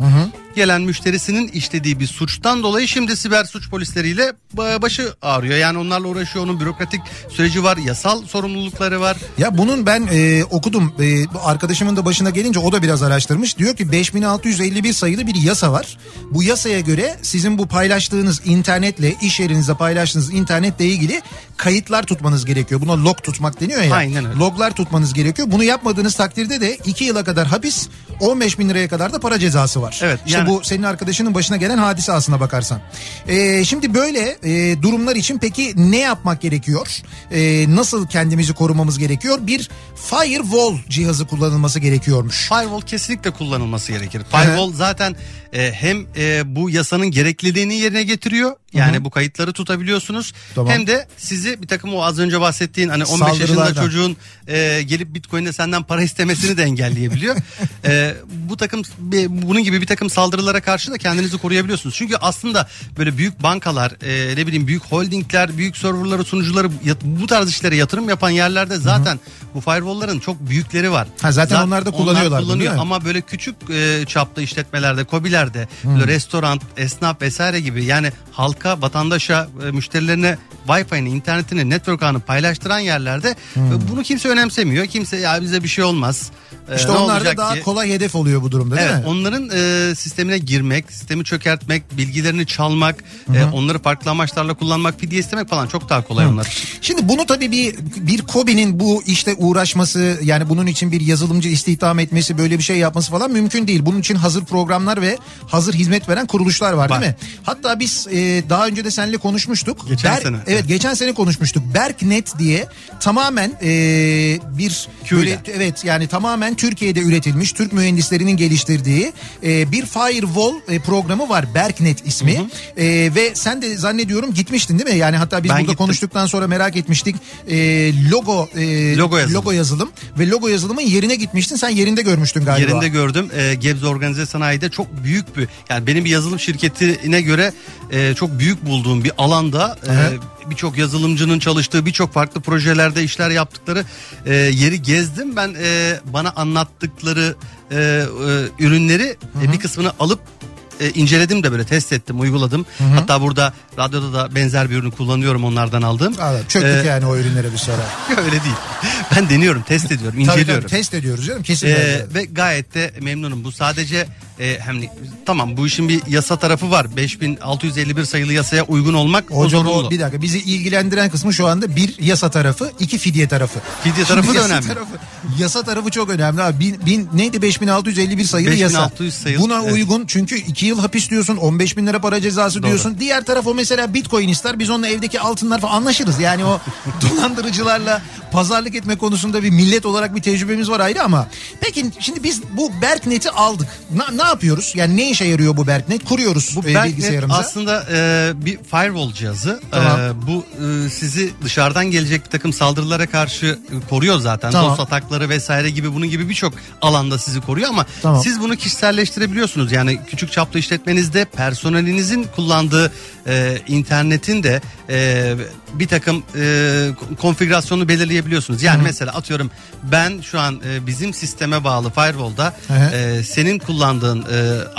S6: Gelen müşterisinin işlediği bir suçtan dolayı şimdi siber suç polisleriyle ba- başı ağrıyor. Yani onlarla uğraşıyor, onun bürokratik süreci var, yasal sorumlulukları var.
S1: Ya bunun ben e, okudum. E, arkadaşımın da başına gelince o da biraz araştırmış. Diyor ki 5651 sayılı bir yasa var. Bu yasaya göre sizin bu paylaştığınız internetle, iş yerinizde paylaştığınız internetle ilgili kayıtlar tutmanız gerekiyor. Buna log tutmak deniyor ya.
S6: Aynen öyle.
S1: Loglar tutmanız gerekiyor. Bunu yapmadığınız takdirde de 2 yıla kadar hapis, 15 bin liraya kadar da para cezası var.
S6: Evet,
S1: İşte
S6: yani-
S1: bu senin arkadaşının başına gelen hadise aslına bakarsan. E, şimdi böyle e, durumlar için peki ne yapmak gerekiyor? E, nasıl kendimizi korumamız gerekiyor? Bir firewall cihazı kullanılması gerekiyormuş.
S6: Firewall kesinlikle kullanılması gerekir. Firewall zaten e, hem e, bu yasanın gerekliliğini yerine getiriyor. Yani bu kayıtları tutabiliyorsunuz.
S1: Tamam.
S6: Hem de sizi bir takım o az önce bahsettiğin hani 15 yaşında çocuğun e, gelip Bitcoin'de senden para istemesini de engelleyebiliyor. e, bu takım bunun gibi bir takım saldırılara karşı da kendinizi koruyabiliyorsunuz. Çünkü aslında böyle büyük bankalar, e, ne bileyim büyük holdingler, büyük serverları, sunucuları bu tarz işlere yatırım yapan yerlerde zaten bu firewall'ların çok büyükleri var.
S1: Ha, zaten onlar da kullanıyorlar bunu,
S6: kullanıyor
S1: değil mi?
S6: ama böyle küçük e, çapta işletmelerde, kobilerde, böyle restoran, esnaf vesaire gibi yani halka, vatandaşa, e, müşterilerine Wi-Fi'ni, internetini, network ağını paylaştıran yerlerde e, bunu kimse önemsemiyor. Kimse ya bize bir şey olmaz. e,
S1: İşte
S6: ne
S1: onlar da daha
S6: ki?
S1: kolay hedef oluyor bu durumda değil
S6: Evet,
S1: mi?
S6: onların e, sistemine girmek, sistemi çökertmek, bilgilerini çalmak, e, onları farklı amaçlarla kullanmak, fidye istemek falan çok daha kolay onlar. için.
S1: Şimdi bunu tabii bir bir KOBİ'nin bu işte uğraşması yani bunun için bir yazılımcı istihdam etmesi böyle bir şey yapması falan mümkün değil. Bunun için hazır programlar ve hazır hizmet veren kuruluşlar var,
S6: Var.
S1: değil mi? Hatta biz e, daha önce de seninle konuşmuştuk.
S6: Geçen sene.
S1: Evet geçen sene konuşmuştuk. Berknet diye tamamen e, bir böyle evet yani tamamen Türkiye'de üretilmiş Türk mühendislerinin geliştirdiği e, bir firewall e, programı var. Berknet ismi. E, ve sen de zannediyorum gitmiştin değil mi? Yani hatta biz
S6: Ben
S1: burada
S6: gittim.
S1: konuştuktan sonra merak etmiştik. E, logo e,
S6: Logo yazılım.
S1: logo yazılım ve logo yazılımın yerine gitmiştin. Sen yerinde görmüştün galiba.
S6: Yerinde gördüm. E, Gebze Organize Sanayi'de çok büyük bir yani benim bir yazılım şirketine göre e, çok büyük bulduğum bir alanda e, birçok yazılımcının çalıştığı birçok farklı projelerde işler yaptıkları e, yeri gezdim. Ben e, bana anlattıkları e, e, ürünleri e, bir kısmını alıp e, inceledim de böyle test ettim, uyguladım. Hatta burada radyoda da benzer bir ürünü kullanıyorum onlardan aldığım.
S1: Evet, çöktük
S6: E,
S1: yani o ürünlere bir sonra.
S6: Öyle değil. Ben deniyorum, test ediyorum,
S1: Tabii
S6: inceliyorum.
S1: tabii test ediyoruz canım kesin.
S6: Ee, ve gayet de memnunum. Bu sadece e, hem tamam bu işin bir yasa tarafı var. 5651 sayılı yasaya uygun olmak o
S1: Hocam
S6: zorunlu.
S1: o bir dakika bizi ilgilendiren kısmı şu anda bir yasa tarafı, iki fidye tarafı.
S6: Fidye tarafı da
S1: yasa
S6: önemli.
S1: Tarafı, yasa tarafı çok önemli abi. Bin, bin, neydi 5651 sayılı yasa.
S6: 5600 sayılı,
S1: Buna
S6: evet.
S1: uygun çünkü iki yıl hapis diyorsun, 15 bin lira para cezası
S6: Doğru.
S1: diyorsun. Diğer taraf o mesela bitcoin ister biz onunla evdeki altınlar falan anlaşırız. Yani o dolandırıcılarla pazarlık etme konusunda bir millet olarak bir tecrübemiz var ayrı ama. Peki şimdi biz bu Berknet'i aldık. Na- ne yapıyoruz? Yani ne işe yarıyor bu Berknet? Kuruyoruz
S6: Bu
S1: e, bilgisayarımıza.
S6: aslında e, bir firewall cihazı.
S1: Tamam.
S6: E, bu e, sizi dışarıdan gelecek bir takım saldırılara karşı e, koruyor zaten.
S1: Tamam.
S6: Dost atakları vesaire gibi bunun gibi birçok alanda sizi koruyor ama
S1: Tamam.
S6: siz bunu kişiselleştirebiliyorsunuz. Yani küçük çaplı işletmenizde personelinizin kullandığı e, internetin de e, bir takım e, konfigürasyonu belirleyebiliyorsunuz. Yani mesela atıyorum ben şu an e, bizim sisteme bağlı firewall'da e, senin kullandığın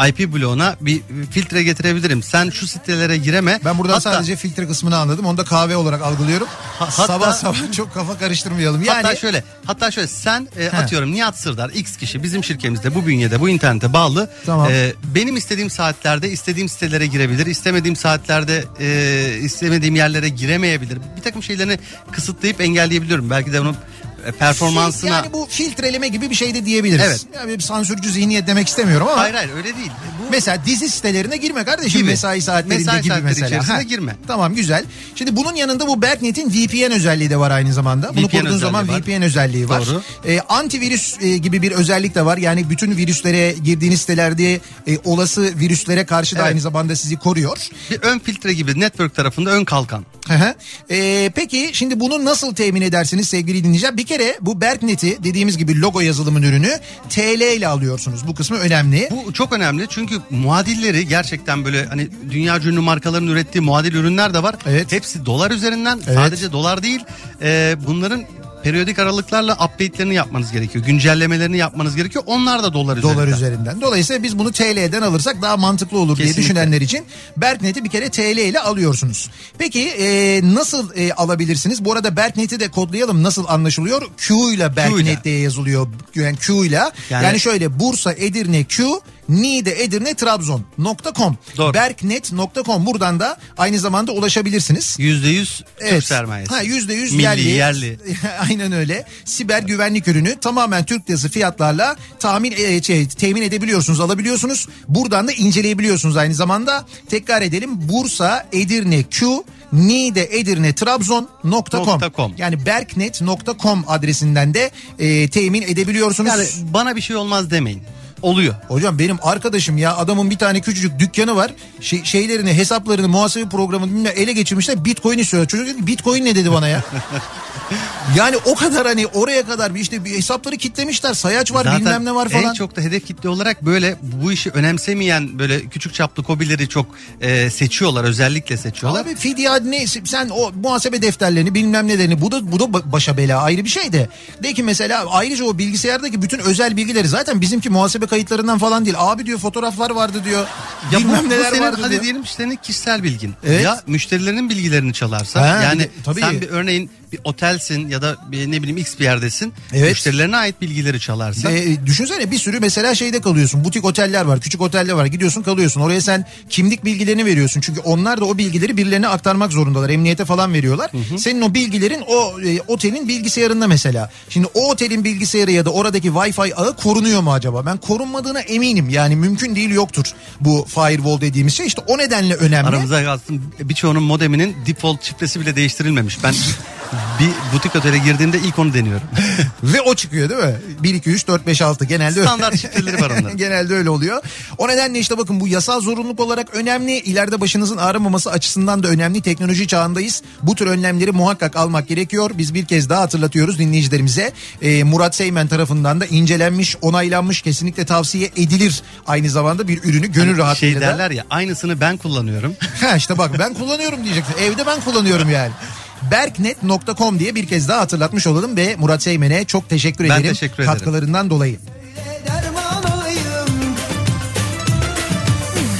S6: e, IP bloğuna bir filtre getirebilirim. Sen şu sitelere gireme.
S1: Ben buradan
S6: Hatta-
S1: sadece filtre kısmını anladım. Onu da kahve olarak algılıyorum.
S6: Ha- hatta-
S1: sabah sabah çok kafa karıştırmayalım. Yani
S6: Hatta şöyle, hatta şöyle sen e, atıyorum Nihat Sırdar X kişi bizim şirketimizde bu bünyede bu internete bağlı.
S1: Tamam.
S6: E, benim istediğim saatlerde istediğim sitelere girebilir. istemediğim saatlerde e, istemediğim yerlere giremeyebilir. Bir takım şeylerini kısıtlayıp engelleyebiliyorum. Belki de e, performansına...
S1: yani bu filtreleme gibi bir şey de diyebiliriz.
S6: Evet.
S1: Yani bir sansürcü zihniyet demek istemiyorum ama.
S6: Hayır hayır öyle değil. Bu
S1: Mesela dizi sitelerine girme kardeşim
S6: Gibi.
S1: mesai saatlerinde
S6: Mesai
S1: gibi
S6: saatleri
S1: mesela.
S6: içerisinde
S1: Ha,
S6: girme.
S1: Tamam güzel. Şimdi bunun yanında bu Berknet'in VPN özelliği de var aynı zamanda. Bunu
S6: VPN
S1: kurduğun
S6: özelliği
S1: zaman
S6: var.
S1: VPN özelliği var.
S6: Doğru.
S1: Ee, antivirüs e, gibi bir özellik de var. Yani bütün virüslere girdiğiniz sitelerde e, olası virüslere karşı da
S6: Evet.
S1: aynı zamanda sizi koruyor.
S6: bir ön filtre gibi network tarafında ön kalkan.
S1: Hı hı. Ee, peki şimdi bunu nasıl temin edersiniz sevgili dinleyiciler? Bir kere kere bu Berknet'i dediğimiz gibi logo yazılımın ürünü TL ile alıyorsunuz. Bu kısmı önemli.
S6: Bu çok önemli çünkü muadilleri gerçekten böyle hani dünya ünlü markaların ürettiği muadil ürünler de var.
S1: Evet.
S6: Hepsi dolar üzerinden
S1: Evet.
S6: sadece dolar değil e, bunların periyodik aralıklarla update'lerini yapmanız gerekiyor. Güncellemelerini yapmanız gerekiyor. Onlar da dolar üzerinden.
S1: Dolar üzerinden. Dolayısıyla biz bunu TL'den alırsak daha mantıklı olur diye
S6: Kesinlikle.
S1: düşünenler için Berknet'i bir kere TL ile alıyorsunuz. Peki e, nasıl e, alabilirsiniz? Bu arada Berknet'i de kodlayalım. Nasıl anlaşılıyor? Q ile Berknet diye yazılıyor. Yani Q ile. Yani,
S6: Yani-
S1: şöyle Bursa, Edirne, Q, Niğde, Edirne, Trabzon.com. Berknet.com. Buradan da aynı zamanda ulaşabilirsiniz.
S6: %100 Türk
S1: Evet.
S6: sermayesi.
S1: Ha yüzde yüz yerli.
S6: yerli.
S1: Aynen öyle. Siber güvenlik ürünü tamamen Türk lirası fiyatlarla tahmin e, şey, temin edebiliyorsunuz, alabiliyorsunuz. Buradan da inceleyebiliyorsunuz aynı zamanda. Tekrar edelim. Bursa, Edirne, Q, Niğde, Edirne, Trabzon.com. Yani berknet.com adresinden de e, temin edebiliyorsunuz.
S6: Yani bana bir şey olmaz demeyin. Oluyor.
S1: Hocam benim arkadaşım ya adamın bir tane küçücük dükkanı var. Şey, şeylerini hesaplarını muhasebe programını ele geçirmişler bitcoin istiyor. Çocuk dedi bitcoin ne dedi bana ya. yani o kadar hani oraya kadar bir işte bir hesapları kitlemişler sayaç var
S6: Zaten
S1: bilmem ne var falan.
S6: En çok da hedef kitle olarak böyle bu işi önemsemeyen böyle küçük çaplı kobileri çok e, seçiyorlar. Özellikle seçiyorlar.
S1: Abi fidye ne sen o muhasebe defterlerini bilmem nelerini bu da bu da ba- başa bela ayrı bir şey de. De ki mesela ayrıca o bilgisayardaki bütün özel bilgileri zaten bizimki muhasebe kayıtlarından falan değil. Abi diyor fotoğraflar vardı diyor.
S6: Ya bu,
S1: bilmem
S6: bu
S1: neler
S6: senin
S1: vardı
S6: hadi
S1: diyor.
S6: diyelim işte senin kişisel bilgin.
S1: Evet.
S6: Ya müşterilerinin bilgilerini çalarsa
S1: Ha,
S6: yani
S1: tabii.
S6: sen bir örneğin bir otelsin ya da ne bileyim x bir yerdesin.
S1: Evet.
S6: Müşterilerine ait bilgileri çalarsa.
S1: E, düşünsene bir sürü mesela şeyde kalıyorsun. Butik oteller var, küçük oteller var. Gidiyorsun kalıyorsun. Oraya sen kimlik bilgilerini veriyorsun. Çünkü onlar da o bilgileri birilerine aktarmak zorundalar. Emniyete falan veriyorlar. Senin o bilgilerin o e, otelin bilgisayarında mesela. Şimdi o otelin bilgisayarı ya da oradaki Wi-Fi ağı korunuyor mu acaba? Ben korunmadığına eminim. Yani mümkün değil yoktur bu firewall dediğimiz şey. İşte o nedenle önemli.
S6: Aramıza kalsın birçoğunun modeminin default şifresi bile değiştirilmemiş. Ben bir butik otele girdiğimde ilk onu deniyorum.
S1: Ve o çıkıyor değil mi? 1, 2, 3, 4, 5, 6 genelde.
S6: Standart şifreleri var onların.
S1: genelde öyle oluyor. O nedenle işte bakın bu yasal zorunluluk olarak önemli. İleride başınızın ağrımaması açısından da önemli. Teknoloji çağındayız. Bu tür önlemleri muhakkak almak gerekiyor. Biz bir kez daha hatırlatıyoruz dinleyicilerimize. Ee, Murat Seymen tarafından da incelenmiş, onaylanmış, kesinlikle tavsiye edilir. Aynı zamanda bir ürünü gönül
S6: Hani
S1: rahatlığıyla
S6: şey
S1: da.
S6: derler ya aynısını ben kullanıyorum.
S1: Ha işte bak ben kullanıyorum diyeceksin. Evde ben kullanıyorum yani. Berknet.com diye bir kez daha hatırlatmış olalım ve Murat Seymen'e çok teşekkür
S6: Ben
S1: ederim
S6: teşekkür ederim.
S1: katkılarından dolayı.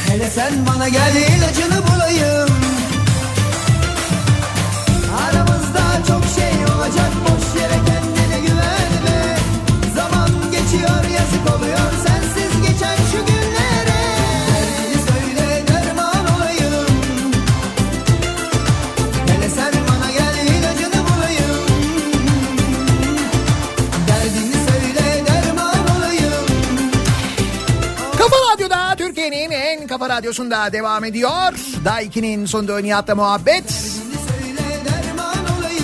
S3: Hele sen bana gel ilacını bulayım Aramızda çok şey olacak boş
S1: kafa radyosunda devam ediyor. Daiki'nin sonunda Nihat'la muhabbet.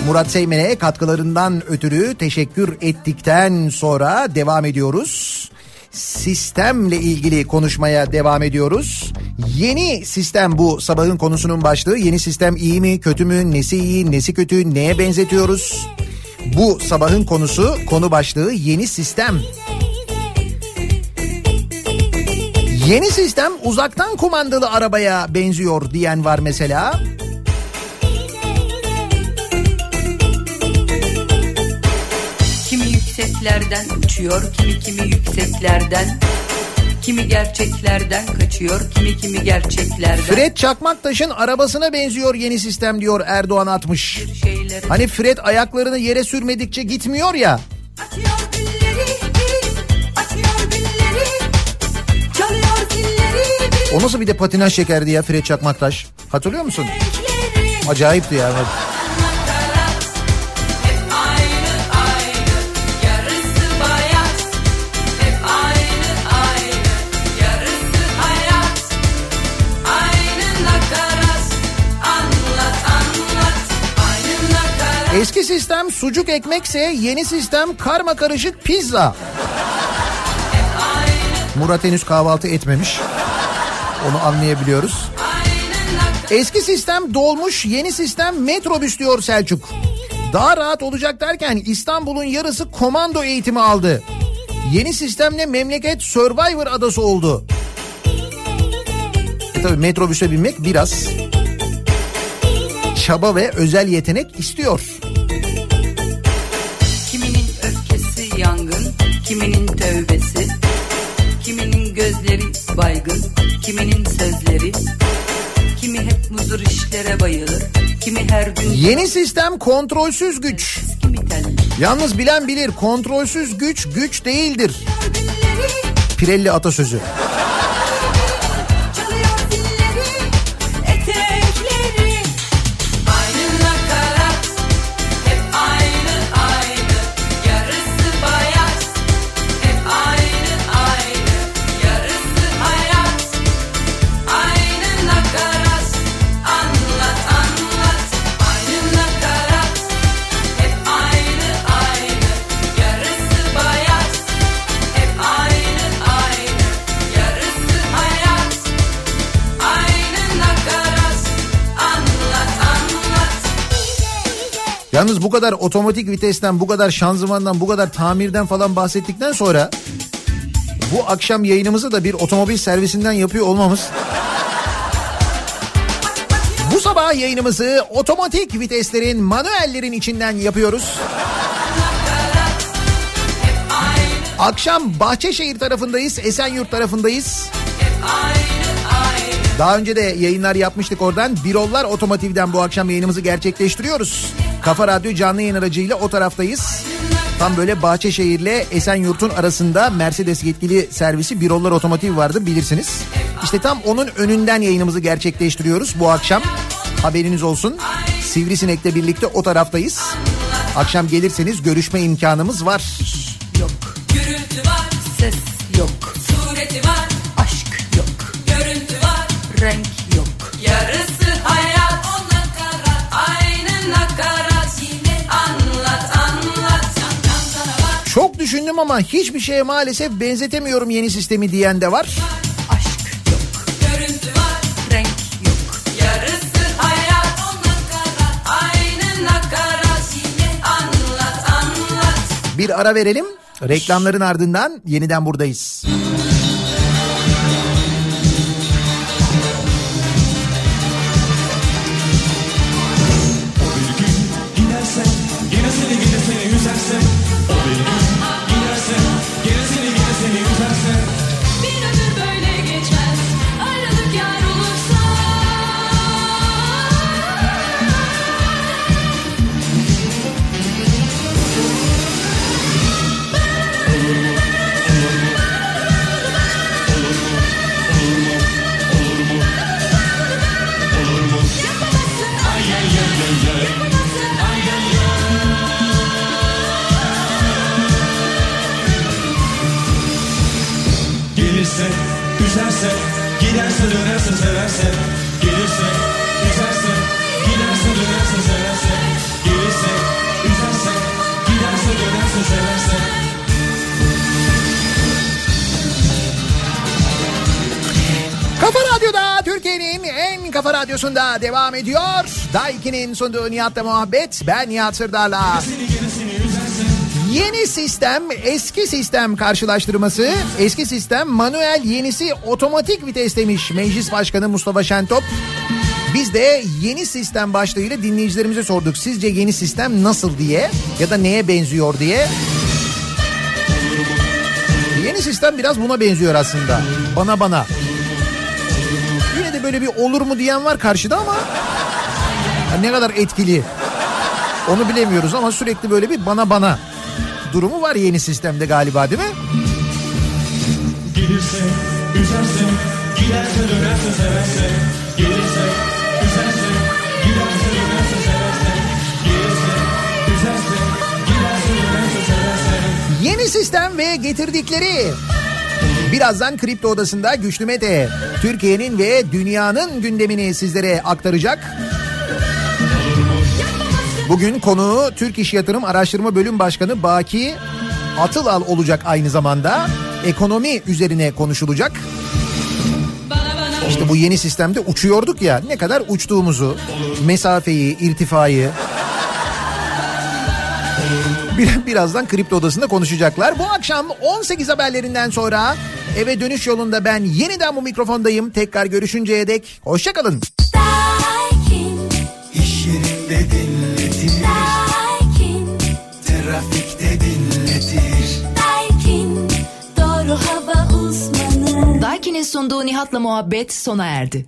S1: Murat Seymen'e katkılarından ötürü teşekkür ettikten sonra devam ediyoruz. Sistemle ilgili konuşmaya devam ediyoruz. Yeni sistem bu sabahın konusunun başlığı. Yeni sistem iyi mi, kötü mü, nesi iyi, nesi kötü, neye benzetiyoruz? Bu sabahın konusu, konu başlığı yeni sistem. Yeni sistem uzaktan kumandalı arabaya benziyor diyen var mesela.
S11: Kimi yükseklerden uçuyor, kimi kimi yükseklerden. Kimi gerçeklerden kaçıyor, kimi kimi gerçeklerden.
S1: Fred Çakmaktaş'ın arabasına benziyor yeni sistem diyor Erdoğan atmış.
S11: Şeyler
S1: Hani Fred ayaklarını yere sürmedikçe gitmiyor ya.
S5: Açıyor
S1: O nasıl bir de patinaj çekerdi ya Fred Çakmaktaş. Hatırlıyor musun? Acayipti yani. Eski sistem sucuk ekmekse yeni sistem karma karışık pizza. Murat henüz kahvaltı etmemiş. Onu anlayabiliyoruz. Eski sistem dolmuş, yeni sistem metrobüs diyor Selçuk. Daha rahat olacak derken İstanbul'un yarısı komando eğitimi aldı. Yeni sistemle memleket Survivor adası oldu. E tabii metrobüse binmek biraz çaba ve özel yetenek istiyor.
S8: Kiminin öfkesi yangın, kiminin tövbesi, kiminin gözleri baygın, kiminin sözleri, kimi hep muzur işlere bayılır, kimi her gün
S1: Yeni sistem kontrolsüz güç. Yalnız bilen bilir kontrolsüz güç güç değildir. Pirelli atasözü. Yalnız bu kadar otomatik vitesten, bu kadar şanzımandan, bu kadar tamirden falan bahsettikten sonra bu akşam yayınımızı da bir otomobil servisinden yapıyor olmamız bu sabah yayınımızı otomatik viteslerin, manuellerin içinden yapıyoruz. Akşam Bahçeşehir tarafındayız, Esenyurt tarafındayız. Daha önce de yayınlar yapmıştık oradan. Birollar Otomotiv'den bu akşam yayınımızı gerçekleştiriyoruz. Kafa Radyo canlı yayın aracıyla o taraftayız. Tam böyle Bahçeşehir'le Esenyurt'un arasında Mercedes yetkili servisi Birollar Otomotiv vardı bilirsiniz. İşte tam onun önünden yayınımızı gerçekleştiriyoruz bu akşam. Haberiniz olsun. Sivrisinek'le birlikte o taraftayız. Akşam gelirseniz görüşme imkanımız var.
S12: Gürültü var,
S8: Ses yok, renk yok.
S12: Yarısı hayat, o nakarat Aynı nakarat Yine anlat anlat
S1: Çok düşündüm ama hiçbir şeye maalesef benzetemiyorum yeni sistemi diyen de var.
S8: Aşk yok,
S12: Görüntü var,
S8: renk yok.
S12: yarısı hayat O nakarat, aynı nakarat Yine anlat anlat
S1: Bir ara verelim. Reklamların ardından yeniden buradayız.
S4: Gidersen dönerse severse Gelirse üzerse giderse dönerse severse Gelirse üzerse giderse dönerse severse
S1: Kafa Radyo'da Türkiye'nin en kafa radyosunda devam ediyor. Daiki'nin sunduğu Nihat'la muhabbet. Ben Nihat Sırdar'la. Yeni sistem eski sistem karşılaştırması. Eski sistem manuel yenisi otomatik vites demiş Meclis Başkanı Mustafa Şentop. Biz de yeni sistem başlığıyla dinleyicilerimize sorduk. Sizce yeni sistem nasıl diye ya da neye benziyor diye. Yeni sistem biraz buna benziyor aslında. Bana bana. Yine de böyle bir olur mu diyen var karşıda ama ne kadar etkili onu bilemiyoruz ama sürekli böyle bir bana bana durumu var yeni sistemde galiba değil mi?
S4: Gelirse üzerse giderse dönerse severse Gelirse üzerse giderse dönerse severse Gelirse üzerse giderse dönerse severse
S1: Yeni sistem ve getirdikleri. Birazdan Kripto Odası'nda Güçlü Mete Türkiye'nin ve dünyanın gündemini sizlere aktaracak. Bugün konuğu Türk İş Yatırım Araştırma Bölüm Başkanı Baki Atılal olacak aynı zamanda. Ekonomi üzerine konuşulacak. İşte bu yeni sistemde uçuyorduk ya ne kadar uçtuğumuzu, mesafeyi, irtifayı Bir, birazdan Kripto Odası'nda konuşacaklar. Bu akşam 18 haberlerinden sonra eve dönüş yolunda ben yeniden bu mikrofondayım. Tekrar görüşünceye dek hoşçakalın.
S5: İş yerinde
S2: Daiki'nin sunduğu Nihat'la muhabbet sona erdi.